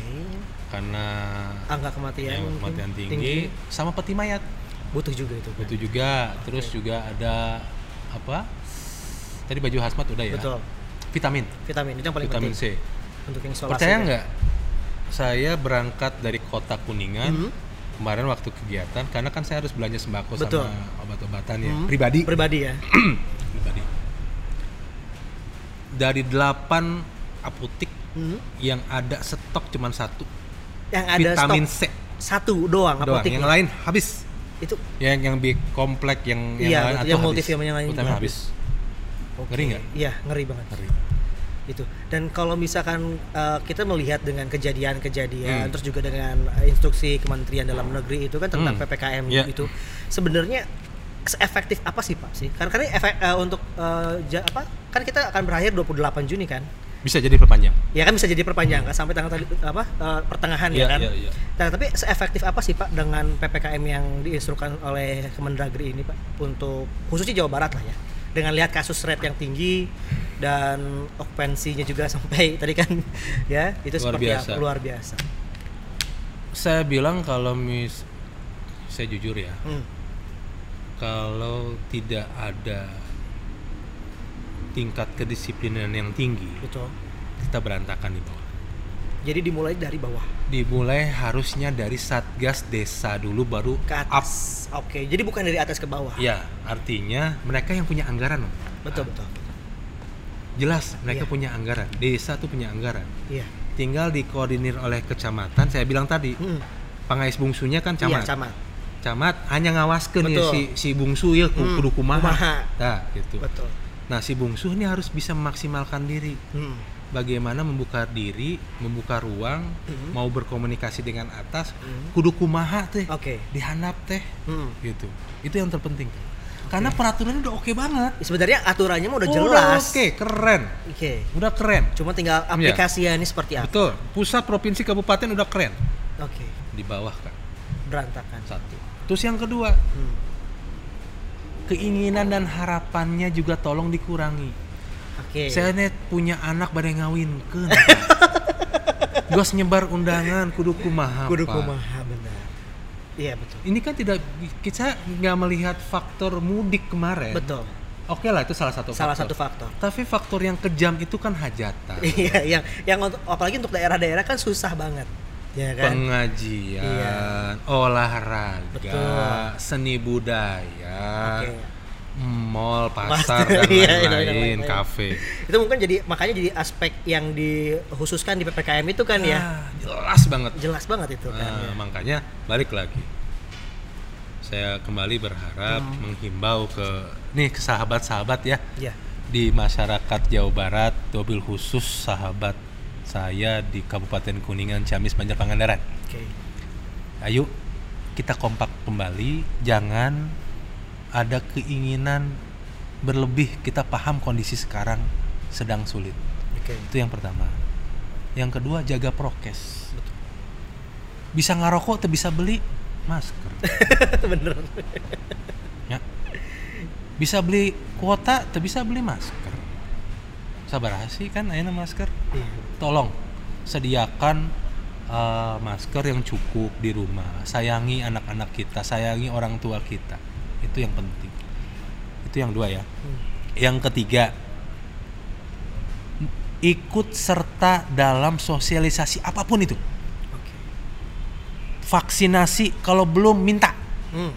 Karena Angka kematian, mungkin kematian tinggi, sama peti mayat. Butuh juga itu. kan? Itu juga. Terus juga ada apa? Tadi baju hazmat udah ya. Betul. Vitamin. Vitamin itu yang paling Vitamin penting C. untuk yang isolasi. Percaya ya. nggak? Saya berangkat dari kota Kuningan Mhm. kemarin waktu kegiatan karena kan saya harus belanja sembako Betul. sama obat-obatan ya Hmm. pribadi. Pribadi ya. pribadi. Dari 8 apotik Hmm. yang ada stok cuman satu Yang ada vitamin stok C satu doang doang apoteknya. yang lain habis Itu yang yang B komplek yang Iya, yang lain betul. atau Yang habis. multivitamin yang lain Vitamin juga habis oke. Ngeri nggak? Iya, ngeri banget. Ngeri. Itu. Dan kalau misalkan uh, kita melihat dengan kejadian-kejadian Hmm. terus juga dengan uh, instruksi Kementerian Dalam Negeri itu kan tentang Hmm. PPKM Iya. itu sebenarnya efektif apa sih Pak sih? Karena karena efek uh, untuk uh, ja- apa? Kan kita akan berakhir 28 Juni kan? Bisa jadi perpanjang Ya kan bisa jadi perpanjang kan sampai tanggal tadi apa uh, pertengahan Iya, ya kan? iya, iya. Nah, tapi seefektif apa sih Pak dengan PPKM yang diinstruksikan oleh Kemendagri ini Pak untuk khususnya Jawa Barat lah ya. Dengan lihat kasus rate yang tinggi dan okupansinya juga sampai tadi kan ya itu Luar seperti biasa. luar biasa. saya bilang kalau mis saya jujur ya Hmm. kalau tidak ada tingkat kedisiplinan yang tinggi Betul. kita berantakan di bawah Jadi dimulai dari bawah dimulai harusnya dari satgas desa dulu baru ke up atas. Oke, jadi bukan dari atas ke bawah. ya artinya mereka yang punya anggaran loh. Betul betul. jelas mereka Iya. punya anggaran desa tuh punya anggaran Iya. tinggal dikoordinir oleh kecamatan saya bilang tadi Hmm. pangais bungsunya kan camat Iya, camat. camat hanya ngawaskeun ya si si bungsu ya ku- kudu kumaha kumaha. nah gitu Betul. Nah si bungsu ini harus bisa memaksimalkan diri Hmm. bagaimana membuka diri membuka ruang Hmm. mau berkomunikasi dengan atas Hmm. kudu kumaha teh Oke. dihandap teh Hmm. gitu itu yang terpenting karena peraturannya udah oke banget Sebenarnya aturannya mah udah Udah jelas. oke keren Oke. udah keren Cuma tinggal Iya. aplikasiannya seperti apa. betul pusat provinsi kabupaten udah keren Oke. di bawah kan Berantakan. satu terus yang kedua Hmm. Keinginan dan harapannya juga tolong dikurangi Oke. saya net punya anak badai ngawin Gos nyebar undangan kudu kumaha kudu kumaha benar. Iya betul. ini kan tidak kita nggak melihat faktor mudik kemarin Betul. oke lah itu salah satu Salah faktor. satu faktor. tapi faktor yang kejam itu kan hajatan Iya, yang yang untuk apalagi untuk daerah-daerah kan susah banget. Ya kan? pengajian Iya. olahraga Betul. seni budaya Oke. mall pasar Pasti. dan Iya, iya, lain-lain iya. kafe Itu mungkin jadi makanya jadi aspek yang dikhususkan di PPKM itu kan ya. Ah, jelas banget Jelas banget itu kan. Nah, ya. makanya balik lagi. Saya kembali berharap Hmm. menghimbau ke nih ke sahabat-sahabat ya Iya. di masyarakat Jawa Barat, mobil khusus sahabat saya di Kabupaten Kuningan, Ciamis, Banjar Pangandaran. Oke. Ayo kita kompak kembali, jangan ada keinginan berlebih. Kita paham kondisi sekarang sedang sulit. Oke. Itu yang pertama. Yang kedua jaga prokes. Bisa ngarokok atau bisa beli masker. Bener. ya. Bisa beli kuota atau bisa beli masker. Sabar sih kan ayeuna masker. Iya. Tolong sediakan eh, masker yang cukup di rumah. Sayangi anak-anak kita, sayangi orang tua kita. Itu yang penting. Itu yang dua ya. Hmm. Yang ketiga, ikut serta dalam sosialisasi apa pun itu. Vaksinasi kalau belum minta Hmm.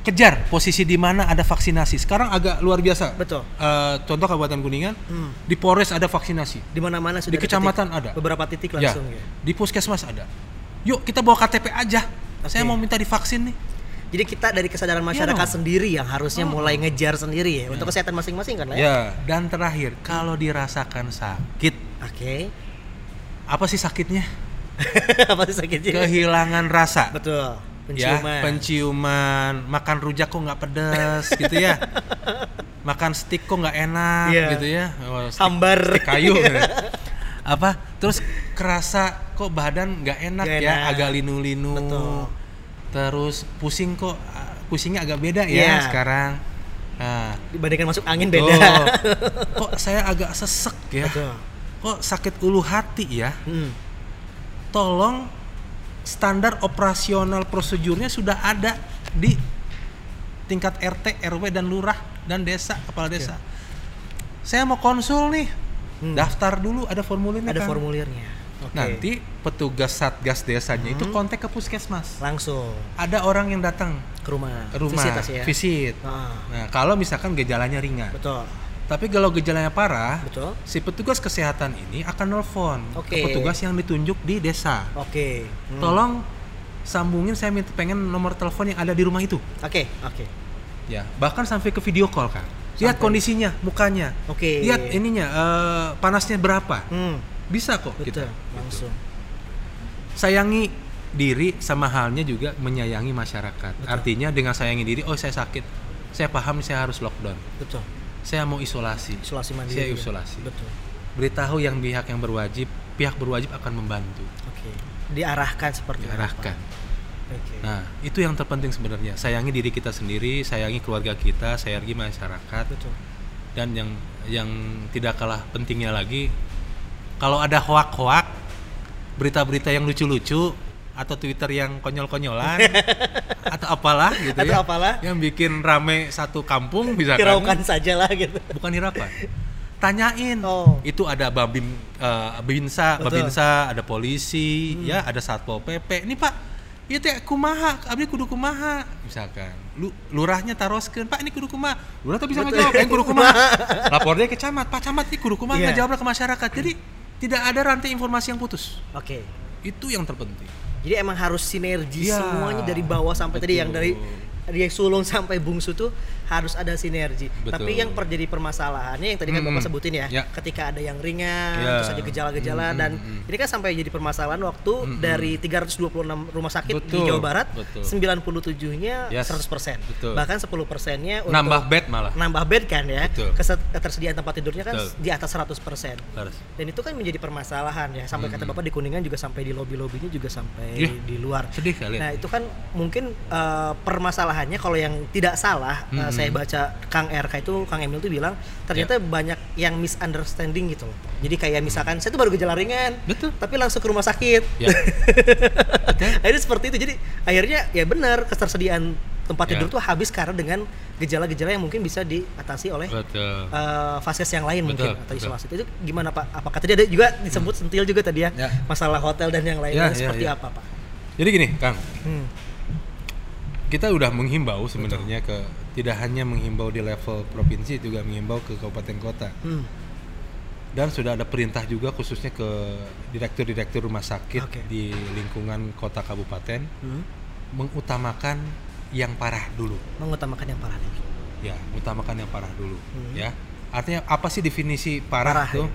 Kejar posisi di mana ada vaksinasi. Sekarang agak luar biasa. Betul. Eh, contoh Kabupaten Kuningan, Hmm. di Polres ada vaksinasi, Di mana-mana sudah di kecamatan titik- ada, beberapa titik ya, langsung ya. di puskesmas ada. Yuk kita bawa KTP aja. Saya Oke. mau minta divaksin nih. Jadi kita dari kesadaran masyarakat dong. sendiri yang harusnya Oh. mulai ngejar sendiri ya untuk kesehatan masing-masing kan lah ya. Ya. Dan terakhir, kalau dirasakan sakit, Oke. apa sih sakitnya? Apa sih sakitnya? Kehilangan rasa. Betul. Ya Penciuman. penciuman makan rujak kok nggak pedas gitu ya makan steak kok nggak enak Iya. gitu ya Oh, steak- Hambar. steak kayu apa terus kerasa kok badan nggak enak ya enak. agak linu-linu Betul. terus pusing kok ah, pusingnya agak beda Iya. ya sekarang nah Dibandingkan masuk angin tuh. beda. kok saya agak sesek ya Betul. kok sakit ulu hati ya Hmm. tolong standar operasional prosedurnya sudah ada di tingkat RT, RW dan lurah dan desa, kepala desa. Saya mau konsul nih. Hmm. Daftar dulu ada formulirnya Ada kan? formulirnya. Oke. Nanti petugas Satgas desanya itu Hmm. kontak ke puskesmas. langsung Ada orang yang datang ke rumah. ke rumah Visit ya. visit. Ah, Nah, kalau misalkan gejalanya ringan, betul. Tapi kalau gejalanya parah, Betul. si petugas kesehatan ini akan nelfon Oke. ke petugas yang ditunjuk di desa. Oke. Hmm. Tolong sambungin saya minta pengen nomor telepon yang ada di rumah itu. Oke, oke. Ya, bahkan sampai ke video call kan. Lihat Sampai. kondisinya, mukanya. Oke. Lihat ininya eh, panasnya berapa. Hmm. Bisa kok Betul, kita. langsung. Sayangi diri sama halnya juga menyayangi masyarakat. Betul. Artinya dengan sayangi diri, oh saya sakit. Saya paham saya harus lockdown. Betul. Saya mau isolasi. Isolasi mandiri. Saya juga. isolasi. Betul. Beritahu yang pihak yang berwajib, pihak berwajib akan membantu, Oke. Diarahkan seperti apa? diarahkan. Oke. Nah, itu yang terpenting sebenarnya. Sayangi diri kita sendiri, sayangi keluarga kita, sayangi masyarakat. Betul. Dan yang yang tidak kalah pentingnya lagi, kalau ada hoak-hoak, berita-berita yang lucu-lucu atau Twitter yang konyol-konyolan atau apalah gitu Atau ya, apalah. yang bikin rame satu kampung bisa Hiraukan saja lah gitu. bukan hiraukan. Tanyain. Oh. Itu ada Babim eh, Babinsa, Betul. Babinsa, ada polisi, Hmm. ya, ada Satpol PP. Ini Pak, Iya teh kumaha, abdi kudu kumaha misalkan. Lu lurahnya taroskeun, Pak ini kudu kumaha. Lurah tuh bisa Betul. ngejawab, "Eh kudu kumaha." Lapor dia ke camat, Pak camat ini kudu kumaha Iya. ngejawab ke masyarakat. Jadi tidak ada rantai informasi yang putus. Oke. Itu yang terpenting. Jadi emang harus sinergi Iya. semuanya dari bawah sampai tadi yang dari dari sulung sampai bungsu tuh harus ada sinergi. Betul. Tapi yang terjadi permasalahannya yang tadi kan Mm-mm. Bapak sebutin ya, Ya. ketika ada yang ringan, Ya. terus ada gejala-gejala Mm-mm, dan ini kan sampai jadi permasalahan waktu Mm-mm. dari 326 rumah sakit di Betul, Jawa Barat, betul. 97-nya Yes, 100%. betul. Bahkan 10%-nya untuk Nambah bed malah. nambah bed kan ya. Betul. Ketersediaan tempat tidurnya kan Betul. di atas 100%. Harus. Dan itu kan menjadi permasalahan ya. Sampai kata Mm-mm. Bapak di Kuningan juga sampai di lobi-lobinya juga sampai Iya. di luar. Sedih kali. Nah itu kan mungkin eh, permasalahannya kalau yang tidak salah eh, Mm-mm. saya baca Kang RK itu Kang Emil tuh bilang ternyata Ya. banyak yang misunderstanding gitu loh. Jadi kayak misalkan saya tuh baru gejala ringan, Betul. tapi langsung ke rumah sakit. Ya. Betul. akhirnya seperti itu. Jadi akhirnya ya benar ketersediaan tempat Ya. tidur tuh habis karena dengan gejala-gejala yang mungkin bisa diatasi oleh Betul. eh, fases yang lain mungkin Betul, atau betul. isolasi itu gimana Pak? Apakah tadi ada juga disebut sentil juga tadi ya, Ya. masalah hotel dan yang lainnya Ya, ya, seperti ya. apa Pak? Jadi gini, Kang. Hmm. Kita udah menghimbau sebenarnya ke tidak hanya menghimbau di level provinsi juga menghimbau ke kabupaten kota Hmm. dan sudah ada perintah juga khususnya ke direktur-direktur rumah sakit Oke. di lingkungan kota kabupaten Hmm. mengutamakan yang parah dulu Mengutamakan yang parah dulu. ya utamakan yang parah dulu Hmm. ya artinya apa sih definisi parah, Parah, tuh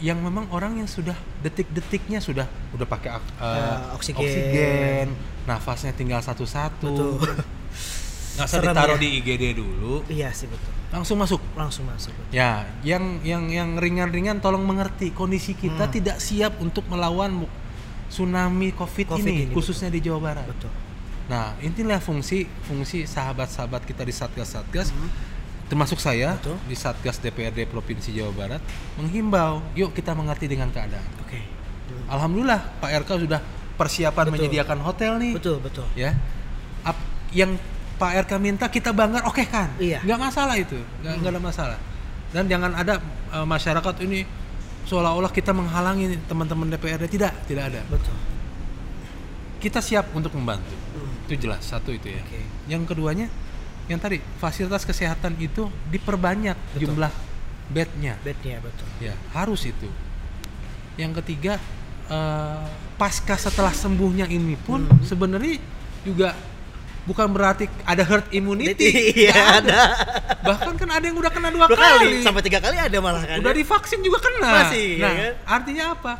ya. yang memang orang yang sudah detik-detiknya sudah udah pakai ak- eh, Ya, oksigen. oksigen, nafasnya tinggal satu-satu Betul. nggak usah ditaruh ya. di IGD dulu Iya sih betul. langsung masuk Langsung masuk. betul. ya yang yang yang ringan-ringan tolong mengerti kondisi kita Hmm. tidak siap untuk melawan tsunami COVID, Covid ini, ini, khususnya di Jawa Barat Betul. nah inilah fungsi fungsi sahabat-sahabat kita di satgas satgas Hmm. termasuk saya Betul. di satgas DPRD provinsi Jawa Barat menghimbau yuk kita mengerti dengan keadaan Oke. Hmm. alhamdulillah Pak RK sudah persiapan Betul. menyediakan hotel nih Betul, betul. ya Ap- yang Pak RK minta kita banggar oke kan Iya. nggak masalah itu nggak nggak ada masalah dan jangan ada eh, masyarakat ini seolah-olah kita menghalangi teman-teman DPRD tidak tidak ada Betul. kita siap untuk membantu Hmm. itu jelas satu itu ya Oke. yang keduanya yang tadi fasilitas kesehatan itu diperbanyak Betul. jumlah bednya Bednya betul. ya harus itu yang ketiga eh, pasca setelah sembuhnya ini pun Hmm. sebenarnya juga bukan berarti ada herd immunity Iya Nggak ada. bahkan kan ada yang udah kena dua, Dua kali. kali, sampai tiga kali ada malah kan. udah ya? divaksin juga kena Masih, nah ya kan? artinya apa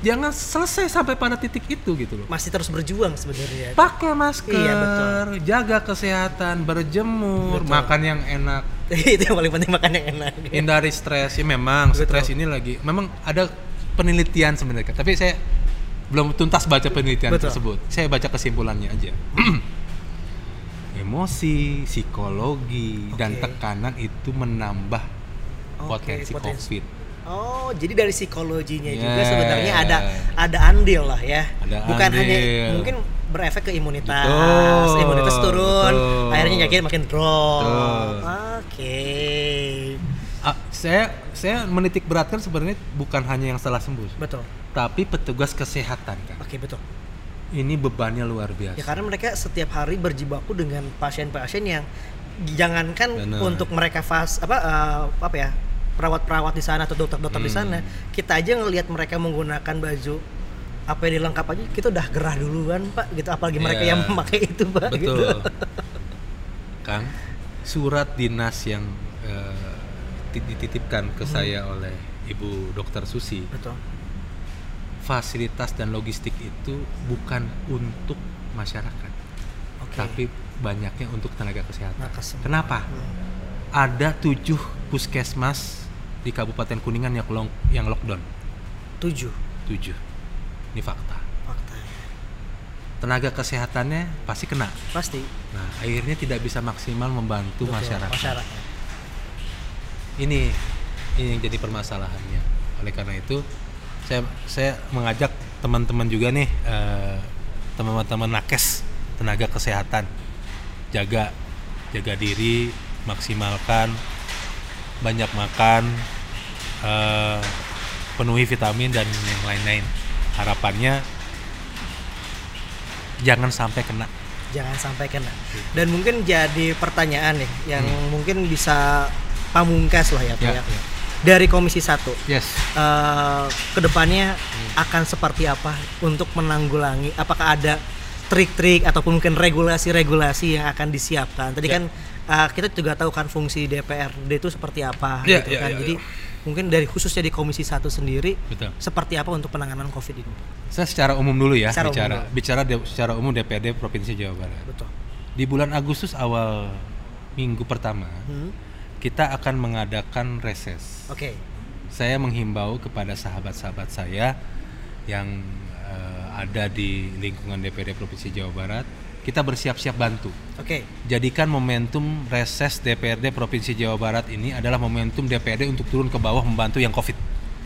jangan selesai sampai pada titik itu gitu loh masih terus berjuang sebenarnya. pakai masker Iya, betul. jaga kesehatan berjemur Betul. makan yang enak itu yang paling penting makan yang enak. hindari stres ya memang stres ini lagi memang ada penelitian sebenarnya tapi saya belum tuntas baca penelitian Betul. tersebut saya baca kesimpulannya aja emosi psikologi dan Oke. tekanan itu menambah Oke, potensi, potensi. covid Oh, jadi dari psikologinya juga Yeah. sebenarnya ada ada andil lah ya. Ada Bukan hanya andil. mungkin berefek ke imunitas, Betul, imunitas turun, betul. akhirnya yakin makin drop. Oke. Saya saya menitik beratkan sebenarnya bukan hanya yang setelah sembuh Betul. tapi petugas kesehatan kan Oke, betul. ini bebannya luar Ya biasa karena mereka setiap hari berjibaku dengan pasien-pasien yang jangankan Benar. untuk mereka fas apa eh, apa ya perawat-perawat di sana atau dokter-dokter di Hmm. sana kita aja ngelihat mereka menggunakan baju apa yang dilengkap aja kita udah gerah duluan pak gitu apalagi mereka Iya. yang memakai itu pak gitu. Betul. Kang, surat dinas yang ti- dititipkan ke saya oleh Ibu Dokter Susi, betul fasilitas dan logistik itu bukan untuk masyarakat, oke tapi banyaknya untuk tenaga kesehatan. Nakes. Kenapa? Hmm. Ada tujuh puskesmas di Kabupaten Kuningan yang long- yang lockdown. tujuh Tujuh. Ini fakta. fakta Tenaga kesehatannya pasti kena. pasti Nah, akhirnya tidak bisa maksimal membantu Betul, masyarakat. masyarakat Ini ini yang jadi permasalahannya. Oleh karena itu, saya saya mengajak teman-teman juga nih eh, teman-teman nakes tenaga kesehatan jaga jaga diri, maksimalkan banyak makan, eh, penuhi vitamin dan yang lain-lain. Harapannya jangan sampai kena. jangan sampai kena dan mungkin jadi pertanyaan nih yang mungkin bisa pamungkas lah ya Pak. Ya, ya. dari komisi satu Yes. eh, ke depannya Hmm. akan seperti apa untuk menanggulangi apakah ada trik-trik ataupun mungkin regulasi-regulasi yang akan disiapkan tadi Ya. kan eh, kita juga tahu kan fungsi DPRD itu seperti apa Ya, gitu ya, kan ya, jadi ya. mungkin dari khususnya di komisi satu sendiri Betul. seperti apa untuk penanganan covid ini Saya secara umum dulu ya Secara umum bicara. dulu. Bicara de- secara umum DPRD Provinsi Jawa Barat. betul Di bulan Agustus awal minggu pertama, Hmm, kita akan mengadakan reses. oke Saya menghimbau kepada sahabat-sahabat saya yang eh, ada di lingkungan DPRD Provinsi Jawa Barat, kita bersiap-siap bantu. oke Jadikan momentum reses DPRD Provinsi Jawa Barat ini adalah momentum DPRD untuk turun ke bawah membantu yang COVID.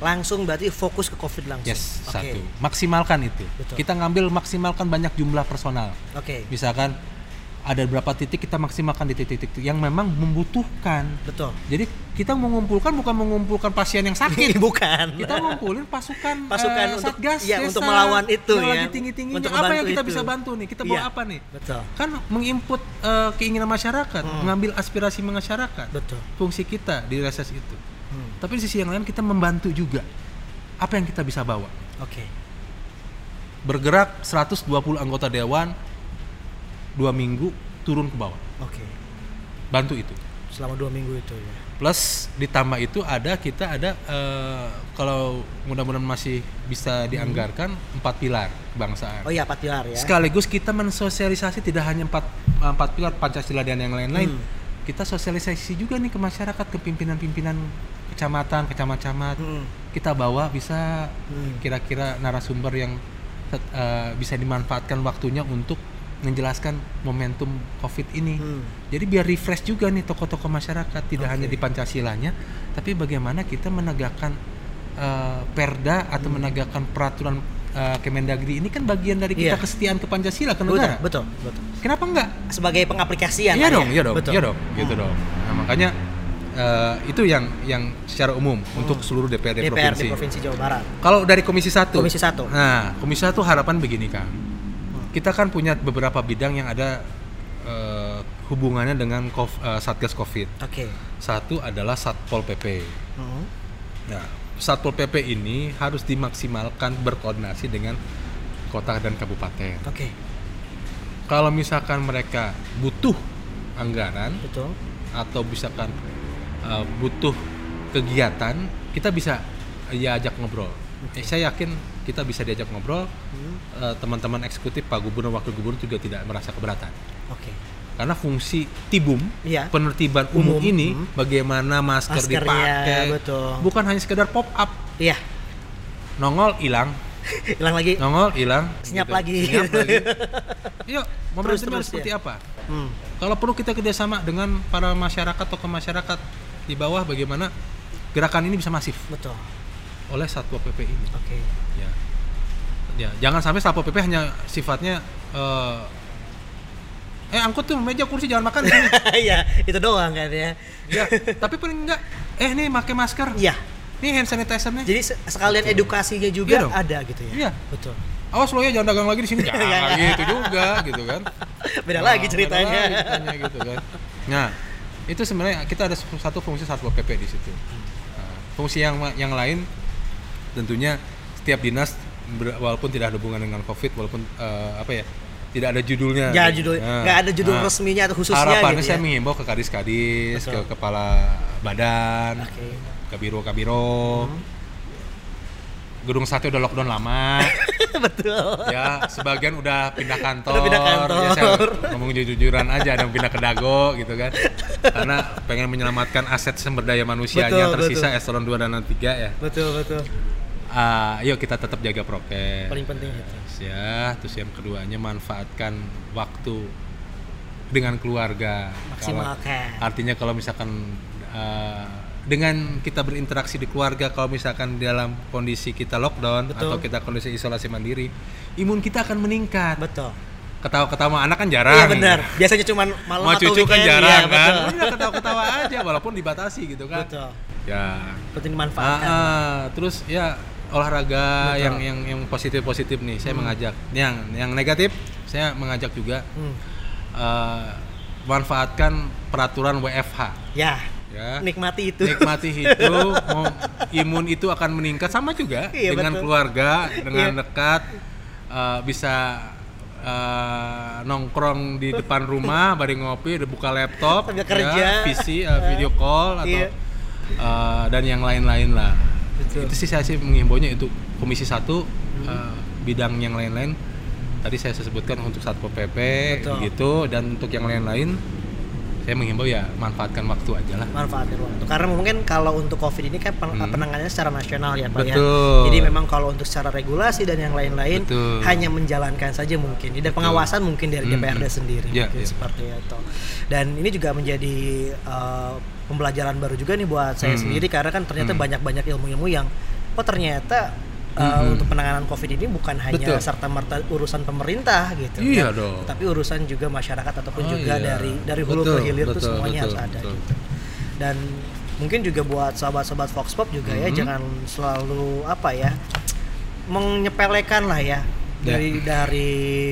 langsung berarti fokus ke covid langsung Yes, Oke. satu. Maksimalkan itu. Betul. Kita ngambil maksimalkan banyak jumlah personal. oke Misalkan ada berapa titik kita maksimalkan di titik-titik yang memang membutuhkan. betul Jadi kita mengumpulkan bukan mengumpulkan pasien yang sakit. bukan kita ngumpulin pasukan Pasukan untuk- satgas iya, desa untuk melawan itu yang ya. lagi tinggi-tingginya Untuk apa yang kita itu. bisa bantu nih kita bawa Iya. apa nih betul kan menginput eh, keinginan masyarakat Hmm. mengambil aspirasi masyarakat betul fungsi kita di reses itu Hmm, tapi di sisi yang lain kita membantu juga apa yang kita bisa bawa oke bergerak 120 anggota dewan dua minggu turun ke bawah. Oke. Bantu itu. Selama dua minggu itu ya. Plus ditambah itu ada kita ada eh, kalau mudah-mudahan masih bisa dianggarkan empat pilar kebangsaan. Oh iya empat pilar ya. Sekaligus kita mensosialisasi tidak hanya empat empat pilar pancasila dan yang lain-lain. Hmm. kita sosialisasi juga nih ke masyarakat ke pimpinan-pimpinan kecamatan kecamatan Hmm, kita bawa bisa Hmm. kira-kira narasumber yang eh, bisa dimanfaatkan waktunya untuk menjelaskan momentum covid ini Hmm. jadi biar refresh juga nih tokoh-tokoh masyarakat tidak Oke. hanya di Pancasilanya tapi bagaimana kita menegakkan eh, perda atau Hmm. menegakkan peraturan eh, Kemendagri ini kan bagian dari kita Iya. kesetiaan ke Pancasila ke betul negara betul betul kenapa enggak sebagai pengaplikasian iya dong ya? iya dong betul iya dong gitu dong nah, makanya eh, itu yang yang secara umum untuk seluruh DPRD, DPRD provinsi. provinsi Jawa Barat Kalau dari Komisi Satu. Komisi Satu. Nah, Komisi Satu harapan begini Kang. Kita kan punya beberapa bidang yang ada eh, hubungannya dengan eh, Satgas Covid. oke Satu adalah Satpol PP. Hmm, Nah, Satpol PP ini harus dimaksimalkan berkoordinasi dengan kota dan kabupaten. oke Kalau misalkan mereka butuh anggaran betul atau misalkan uh, butuh kegiatan, kita bisa uh, ya ajak ngobrol. Eh, saya yakin kita bisa diajak ngobrol. Hmm, uh, teman-teman eksekutif, Pak Gubernur, Wakil Gubernur juga tidak merasa keberatan. oke Karena fungsi tibum, Iya. penertiban umum, Umum, ini, hmm. bagaimana masker Maskernya, dipakai, betul. bukan hanya sekedar pop up, iya nongol hilang, hilang lagi nongol hilang, Senyap gitu. lagi. Senyap lagi. Yuk, momentumnya seperti ya. apa? Hmm, Kalau perlu kita kerjasama dengan para masyarakat tokoh masyarakat di bawah bagaimana gerakan ini bisa masif betul oleh satpol pp ini. oke Ya, ya jangan sampai satpol pp hanya sifatnya eh, eh angkut tuh meja kursi jangan makan sini. Iya, itu doang kan ya. ya, tapi paling enggak eh nih pakai masker. Iya. Nih hand sanitizer-nya. Jadi se- sekalian edukasinya Iya juga dong. ada gitu ya. Iya. Betul. Awas lo ya jangan dagang lagi di sini. Jangan gitu juga gitu kan. Beda Nah, lagi ceritanya. beda lagi ceritanya gitu kan. Nah, itu sebenarnya kita ada satu fungsi satpol pp di situ. Nah, fungsi yang yang lain tentunya setiap dinas ber- walaupun tidak ada hubungan dengan covid, walaupun eh, apa ya tidak ada judulnya. Ya judul Nah, nggak ada judul nah, resminya atau khususnya Harapannya gitu saya ya. menghimbau ke kadis-kadis, ke Betul. kepala badan, Oke. ke biro-kabiro. Gedung sate udah lockdown lama. Betul. ya sebagian udah pindah kantor, Udah pindah kantor. ya saya ngomong jujur-jujuran aja ada yang pindah ke Dago gitu kan karena pengen menyelamatkan aset sumber daya manusia Betul, tersisa betul. eselon 2 dan 3 ya Betul betul. Ah, yuk kita tetap jaga prokes Paling penting itu. ya terus yang keduanya manfaatkan waktu dengan keluarga Kalau- Maksimalkan. artinya kalau misalkan eh, dengan kita berinteraksi di keluarga kalau misalkan dalam kondisi kita lockdown Betul. atau kita kondisi isolasi mandiri imun kita akan meningkat Betul. ketawa-ketawa anak kan jarang Iya benar. Biasanya cuma malam mau atau cucu kan weekend, jarang ya, kan Betul. udah ketawa-ketawa aja walaupun dibatasi gitu kan Betul. ya Penting Ah, dimanfaatkan. ah. terus ya olahraga Betul. yang yang yang positif positif nih saya mengajak yang yang negatif saya mengajak juga Hmm. eh, manfaatkan peraturan WFH Ya. ya Nikmati itu. nikmati itu mau imun itu akan meningkat sama juga Iya, dengan betul. keluarga dengan Iya. dekat eh, bisa eh, nongkrong di depan rumah bareng ngopi udah buka laptop Sambil ya, kerja. PC eh, video call atau Iya. eh, dan yang lain-lain lah Betul. itu sih saya sih menghimbaunya itu komisi satu eh, bidang yang lain-lain tadi saya sebutkan untuk satpol pp Betul. gitu dan untuk yang lain-lain saya menghimbau ya manfaatkan waktu aja lah manfaatkan waktu karena mungkin kalau untuk covid ini kan pen- Hmm. penanganannya secara nasional ya pak ya Betul. jadi memang kalau untuk secara regulasi dan yang lain-lain hanya menjalankan saja mungkin dan Betul. pengawasan mungkin dari Hmm, DPRD hmm. sendiri Ya, mungkin ya. seperti itu dan ini juga menjadi uh, pembelajaran baru juga nih buat saya Hmm. sendiri karena kan ternyata Hmm. banyak-banyak ilmu-ilmu yang oh ternyata uh, Hmm. untuk penanganan covid ini bukan hanya Betul. serta merta urusan pemerintah gitu Iya kan. dong. tapi urusan juga masyarakat ataupun Oh, juga iya. dari dari hulu Betul, ke hilir itu semuanya betul, harus ada betul. gitu dan mungkin juga buat sobat-sobat Fox Pop juga ya Mhm. jangan selalu apa ya menyepelekan lah ya dari dari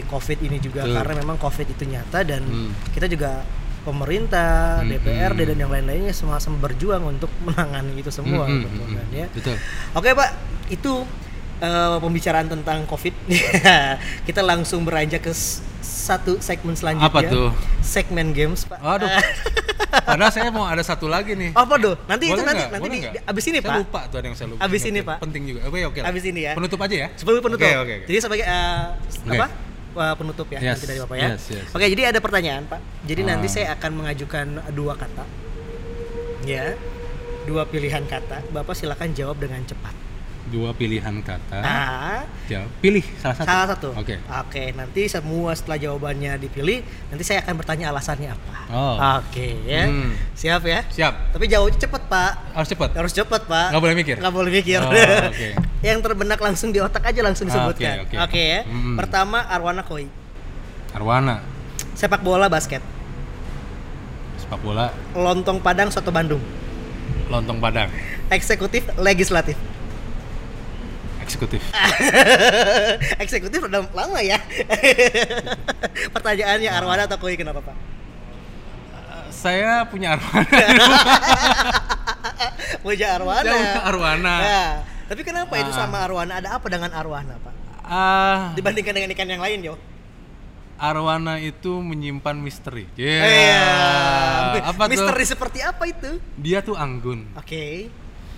covid ini juga Ya. Betul. karena memang covid itu nyata dan Hmm. kita juga pemerintah, Mhm. DPRD dan yang lain-lainnya sama-sama berjuang untuk menangani itu semua Mm, mm, betul mm, kan ya. betul Oke Pak, itu eh, pembicaraan tentang COVID. Kita langsung beranjak ke satu segmen selanjutnya. Apa tuh? Segmen games Pak. Aduh. Padahal saya mau ada satu lagi nih. Apa tuh? Nanti itu Boleh nanti nggak? nanti Boleh di, abis ini saya Pak. lupa tuh ada yang saya lupa. Abis ini, Pak. Penting juga. Oke oke. Abis ini ya. Penutup aja ya. Sebelum penutup. Oke, oke. Jadi sebagai eh, Oke. apa? Eh, penutup ya Yes, nanti dari Bapak ya. yes, yes. Oke, jadi ada pertanyaan Pak. Jadi nanti Ah. saya akan mengajukan dua kata. Ya. Dua pilihan kata. Bapak silakan jawab dengan cepat. Dua pilihan kata. Ah, Jawab. Pilih salah satu. Salah satu. Oke. Oke, nanti semua setelah jawabannya dipilih, nanti saya akan bertanya alasannya apa. Oh. Oke, ya. Hmm. Siap ya? Siap. Tapi jawabnya cepet, Pak. Harus cepat. Harus cepet, Pak. Nggak boleh mikir? Nggak boleh mikir. Oh, oke. Yang terbenak langsung di otak aja langsung Ah, disebutkan. oke, Oke, oke. ya. Hmm. Pertama Arwana Koi. Arwana. Sepak bola basket. Sepak bola. Lontong Padang soto Bandung. Lontong Padang. Eksekutif legislatif. Eksekutif. Eksekutif udah lama ya. Pertanyaannya Arwana atau Koi kenapa, Pak? saya punya Arwana. Puja Arwana. Saya punya Arwana. Ya. Tapi kenapa itu Ah. sama Arwana? Ada apa dengan Arwana, Pak? Ah, Dibandingkan dengan ikan yang lain, yo. arwana itu menyimpan misteri. Iya. Iya. Apa Misteri tuh? seperti apa itu? Dia tuh anggun. Oke.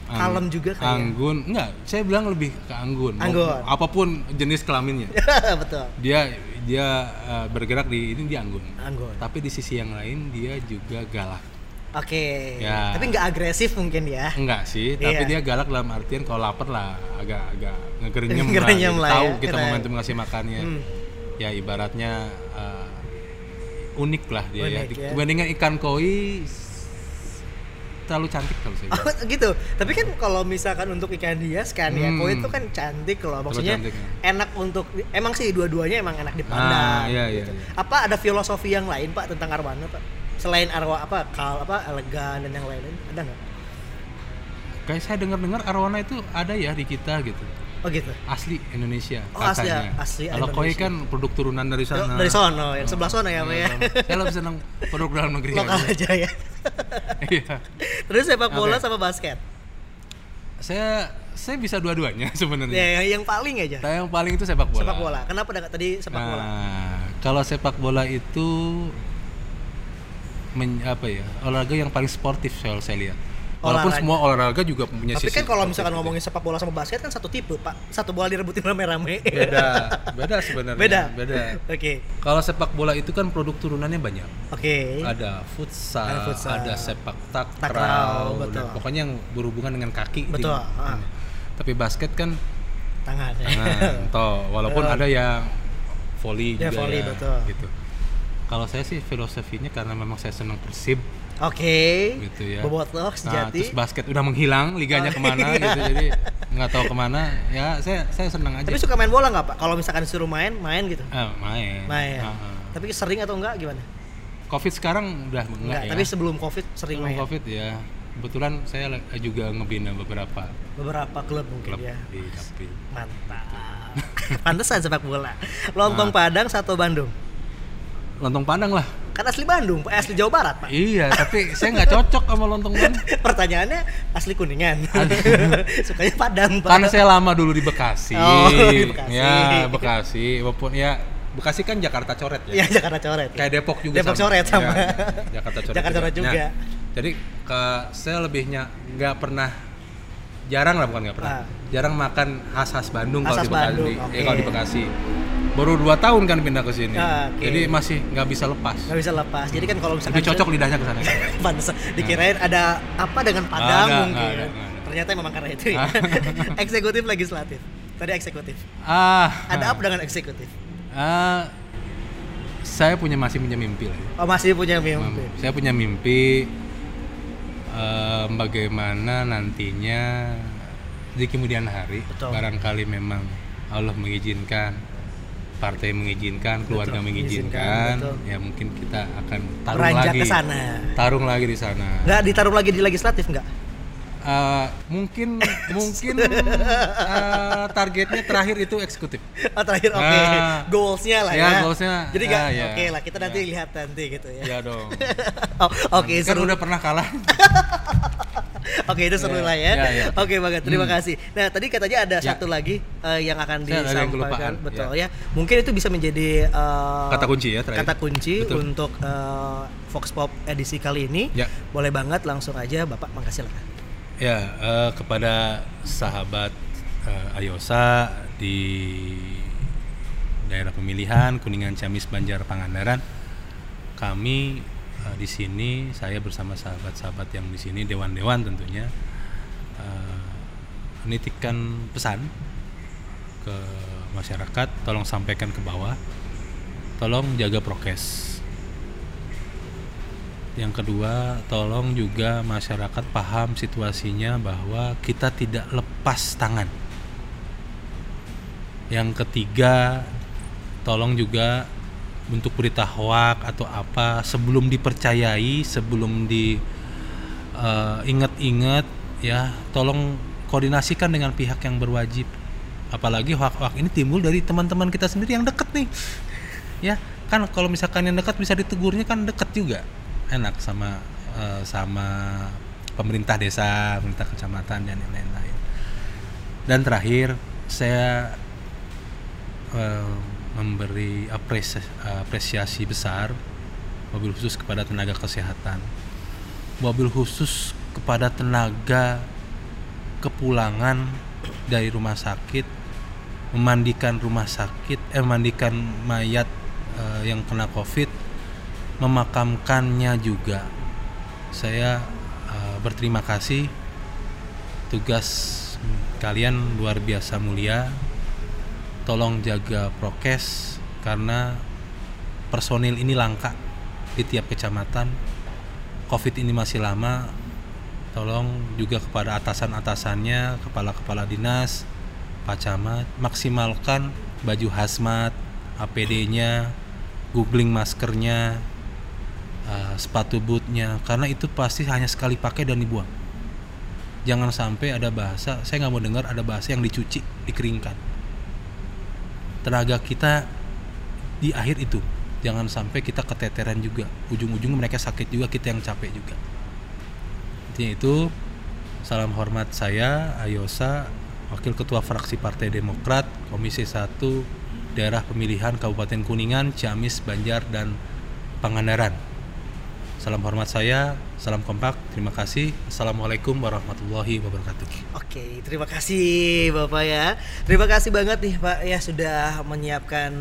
Ang- Kalem juga kayaknya. Anggun. Enggak, saya bilang lebih ke anggun. Mau- Anggun. Apa pun jenis kelaminnya. Betul. Dia dia eh, bergerak di ini dia anggun. Anggun. Tapi di sisi yang lain dia juga galak. Oke. Ya. Tapi nggak agresif mungkin ya. Enggak sih, tapi Iya. dia galak dalam artian kalau lapar lah agak agak ngegerenyem lah. Gitu. lah Tahu ya, kita keren. momentum ngasih makannya. Hmm. Ya ibaratnya eh, unik lah dia ya. Unik, ya. Dibandingkan ikan koi terlalu cantik kalau saya. Oh, gitu. Tapi kan kalau misalkan untuk ikan hias kan ya, Hmm. koi itu kan cantik loh. Maksudnya cantik, ya. enak untuk emang sih dua-duanya emang enak dipandang. Ah, iya, iya, gitu. iya. Apa ada filosofi yang lain Pak tentang arwana Pak? Selain arwa apa kal apa elegan dan yang lain-lain ada nggak? Kayak saya dengar-dengar arwana itu ada ya di kita gitu. Oh gitu. asli Indonesia Oh, asli- katanya. asli Kalau koi kan produk turunan dari sana. Dari sono, yang sebelah sono ya, Pak ya. Saya lebih senang produk dalam negeri Lokal aja. aja ya. Iya. Terus sepak bola Oke. sama basket. Saya saya bisa dua-duanya sebenarnya. Ya, yang, yang paling aja. Saya yang paling itu sepak bola. Sepak bola. Kenapa tadi sepak nah, bola? kalau sepak bola itu men, apa ya olahraga yang paling sportif soal saya lihat. Walaupun Olahraga. semua olahraga juga punya Tapi sisi kan kalau misalkan ngomongin sepak bola sama basket kan satu tipe, Pak. Satu bola direbutin rame-rame. beda, beda sebenarnya. Beda. Beda. Oke. Kalau sepak bola itu kan produk turunannya banyak. Oke. Ada futsal, Ada ada, futsal. sepak takraw, Takraw, dan betul. pokoknya yang berhubungan dengan kaki. Betul, ah. Tapi basket kan Tangan. tangan, toh walaupun ada yang volley Ya, juga volley, ya, betul. gitu. Kalau saya sih filosofinya karena memang saya senang Persib Oke. gitu ya. Bobotoh Nah, sejati. terus basket udah menghilang, liganya Oh, ke mana iya. gitu, jadi nggak tahu ke mana. Ya saya saya senang aja. Tapi suka main bola nggak, Pak? Kalau misalkan disuruh main, main gitu. Eh, main. Main. Ah, ah. Tapi sering atau enggak gimana? Covid sekarang udah enggak, Enggak, ya. tapi sebelum Covid sering Sebelum main. Covid ya. Kebetulan saya juga ngebina beberapa Beberapa klub mungkin klub ya. di. Mantap. Pantesan sepak bola. Lontong Nah. Padang satu Bandung. Lontong Padang lah. Kan asli Bandung, Pak. asli Jawa Barat, Pak. Iya, tapi saya nggak cocok sama lontong Padang. Pertanyaannya asli Kuningan. Sukanya Padang, Pak. Karena saya lama dulu di Bekasi. Oh, di Bekasi. Ya, Bekasi. Walaupun ya Bekasi kan Jakarta coret ya. Ya Jakarta coret. Kayak Depok juga Depok coret sama. Ya, Jakarta coret. Jakarta coret juga. Nah, jadi ke saya lebihnya nggak pernah jarang lah bukan nggak pernah. Ah. Jarang makan khas-khas Bandung kalau di Bekasi. Bandung, Eh, oke. kalau di Bekasi. Baru dua tahun kan pindah ke sini. Ah, oke. Jadi masih nggak bisa lepas. Nggak bisa lepas. Jadi kan kalau misalkan Lebih cocok lidahnya ke sana. Pantes dikirain ada apa dengan Padang ada, mungkin. ada, nggak ada. Ternyata memang karena itu ya. Ah. eksekutif legislatif. Tadi eksekutif. ah. Ada apa dengan eksekutif? Ah, saya punya masih punya mimpi lah. Oh, masih punya mimpi. Saya punya mimpi eh, bagaimana nantinya di kemudian hari Betul. barangkali memang Allah mengizinkan, partai mengizinkan, keluarga Betul, mengizinkan, betul. ya mungkin kita akan tarung Beranjak lagi. ke sana. Tarung lagi di sana. Nggak ditaruh lagi di legislatif nggak? Eh, mungkin mungkin eh, targetnya terakhir itu eksekutif. Oh, terakhir oke. Ah. Goalsnya lah ya. Ya, goalsnya, Jadi nggak ah, ya. oke lah kita nanti Ya. lihat nanti gitu ya. Ya dong. oh, oke kan seru. udah pernah kalah. Oke itu seru Ya, lah ya. ya, ya. Oke banget, terima Hmm. kasih. Nah tadi katanya ada Ya. satu lagi eh, yang akan Saya ada yang disampaikan, betul ya. ya. Mungkin itu bisa menjadi eh, Kata kunci ya, terakhir. Kata kunci Betul. untuk eh, Fox Pop edisi kali ini. Ya. Boleh banget langsung aja Bapak makasih lah. Ya, kepada sahabat Ayosa di daerah pemilihan Kuningan Ciamis Banjar Pangandaran, kami eh, di sini saya bersama sahabat-sahabat yang di sini dewan-dewan tentunya eh, menitipkan pesan ke masyarakat, tolong sampaikan ke bawah, tolong jaga prokes. Yang kedua, tolong juga masyarakat paham situasinya bahwa kita tidak lepas tangan. Yang ketiga, tolong juga untuk berita hoak atau apa sebelum dipercayai, sebelum di eh, ingat-ingat ya, tolong koordinasikan dengan pihak yang berwajib. Apalagi hoak-hoak ini timbul dari teman-teman kita sendiri yang deket nih. Ya, kan kalau misalkan yang dekat bisa ditegurnya kan deket juga enak sama eh, sama pemerintah desa, pemerintah kecamatan dan lain-lain. Dan terakhir saya eh, memberi apresiasi, apresiasi besar mobil khusus kepada tenaga kesehatan, mobil khusus kepada tenaga kepulangan dari rumah sakit, memandikan rumah sakit, eh memandikan mayat eh, yang kena covid, memakamkannya juga. Saya eh, berterima kasih. Tugas kalian luar biasa mulia tolong jaga prokes karena personil ini langka di tiap kecamatan. Covid ini masih lama. Tolong juga kepada atasan-atasannya kepala-kepala dinas pak camat maksimalkan baju hazmat APD-nya googling maskernya eh, sepatu bootnya karena itu pasti hanya sekali pakai dan dibuang. Jangan sampai ada bahasa saya nggak mau dengar ada bahasa yang dicuci dikeringkan tenaga kita di akhir itu. Jangan sampai kita keteteran juga. Ujung-ujungnya mereka sakit juga kita yang capek juga. Intinya itu salam hormat saya Ayosa Wakil Ketua Fraksi Partai Demokrat Komisi 1 Daerah Pemilihan Kabupaten Kuningan Ciamis Banjar dan Pangandaran Salam hormat saya, salam kompak, terima kasih. Assalamualaikum warahmatullahi wabarakatuh. Oke, terima kasih Bapak ya. Terima kasih banget nih Pak ya sudah menyiapkan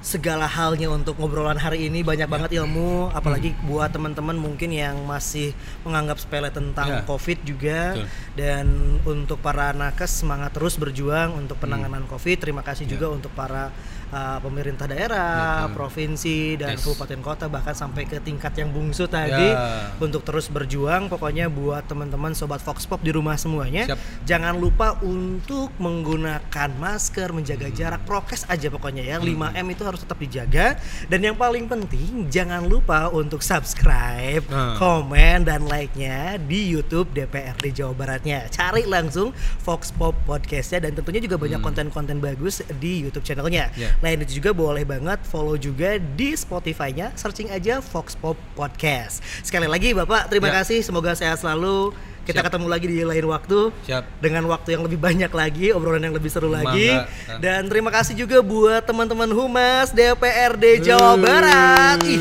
segala halnya untuk ngobrolan hari ini banyak banget ilmu apalagi buat teman-teman mungkin yang masih menganggap sepele tentang Ya. Covid juga Betul. dan untuk para nakes semangat terus berjuang untuk penanganan Covid. Terima kasih Ya. juga untuk para uh, pemerintah daerah, Betul. provinsi dan Yes. kabupaten kota bahkan sampai ke tingkat yang bungsu tadi Ya. untuk terus berjuang. Pokoknya buat teman-teman sobat Fox Pop di rumah semuanya, Siap. jangan lupa untuk menggunakan masker, menjaga jarak, prokes aja pokoknya ya. 5M itu harus tetap dijaga dan yang paling penting jangan lupa untuk subscribe, Nah. komen dan like-nya di YouTube DPRD Jawa Baratnya. Cari langsung Fox Pop Podcast-nya dan tentunya juga banyak konten-konten bagus di YouTube channelnya. Ya. Lain itu juga boleh banget follow juga di Spotify-nya, searching aja Fox Pop Podcast. Sekali lagi Bapak, terima Ya. kasih. Semoga sehat selalu. Kita Siap. ketemu lagi di lain waktu Siap. dengan waktu yang lebih banyak lagi, obrolan yang lebih seru lagi. Dan terima kasih juga buat teman-teman Humas DPRD Jawa Barat. Ih,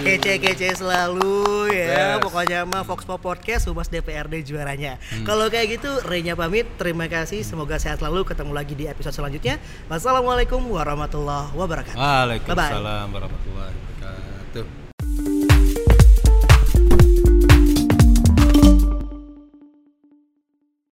kece-kece selalu ya. Yes. Pokoknya mah Fox Pop Podcast Humas DPRD juaranya. Hmm. Kalau kayak gitu, Renya pamit. Terima kasih. Semoga sehat selalu. Ketemu lagi di episode selanjutnya. Wassalamualaikum warahmatullahi wabarakatuh. Waalaikumsalam warahmatullahi wabarakatuh.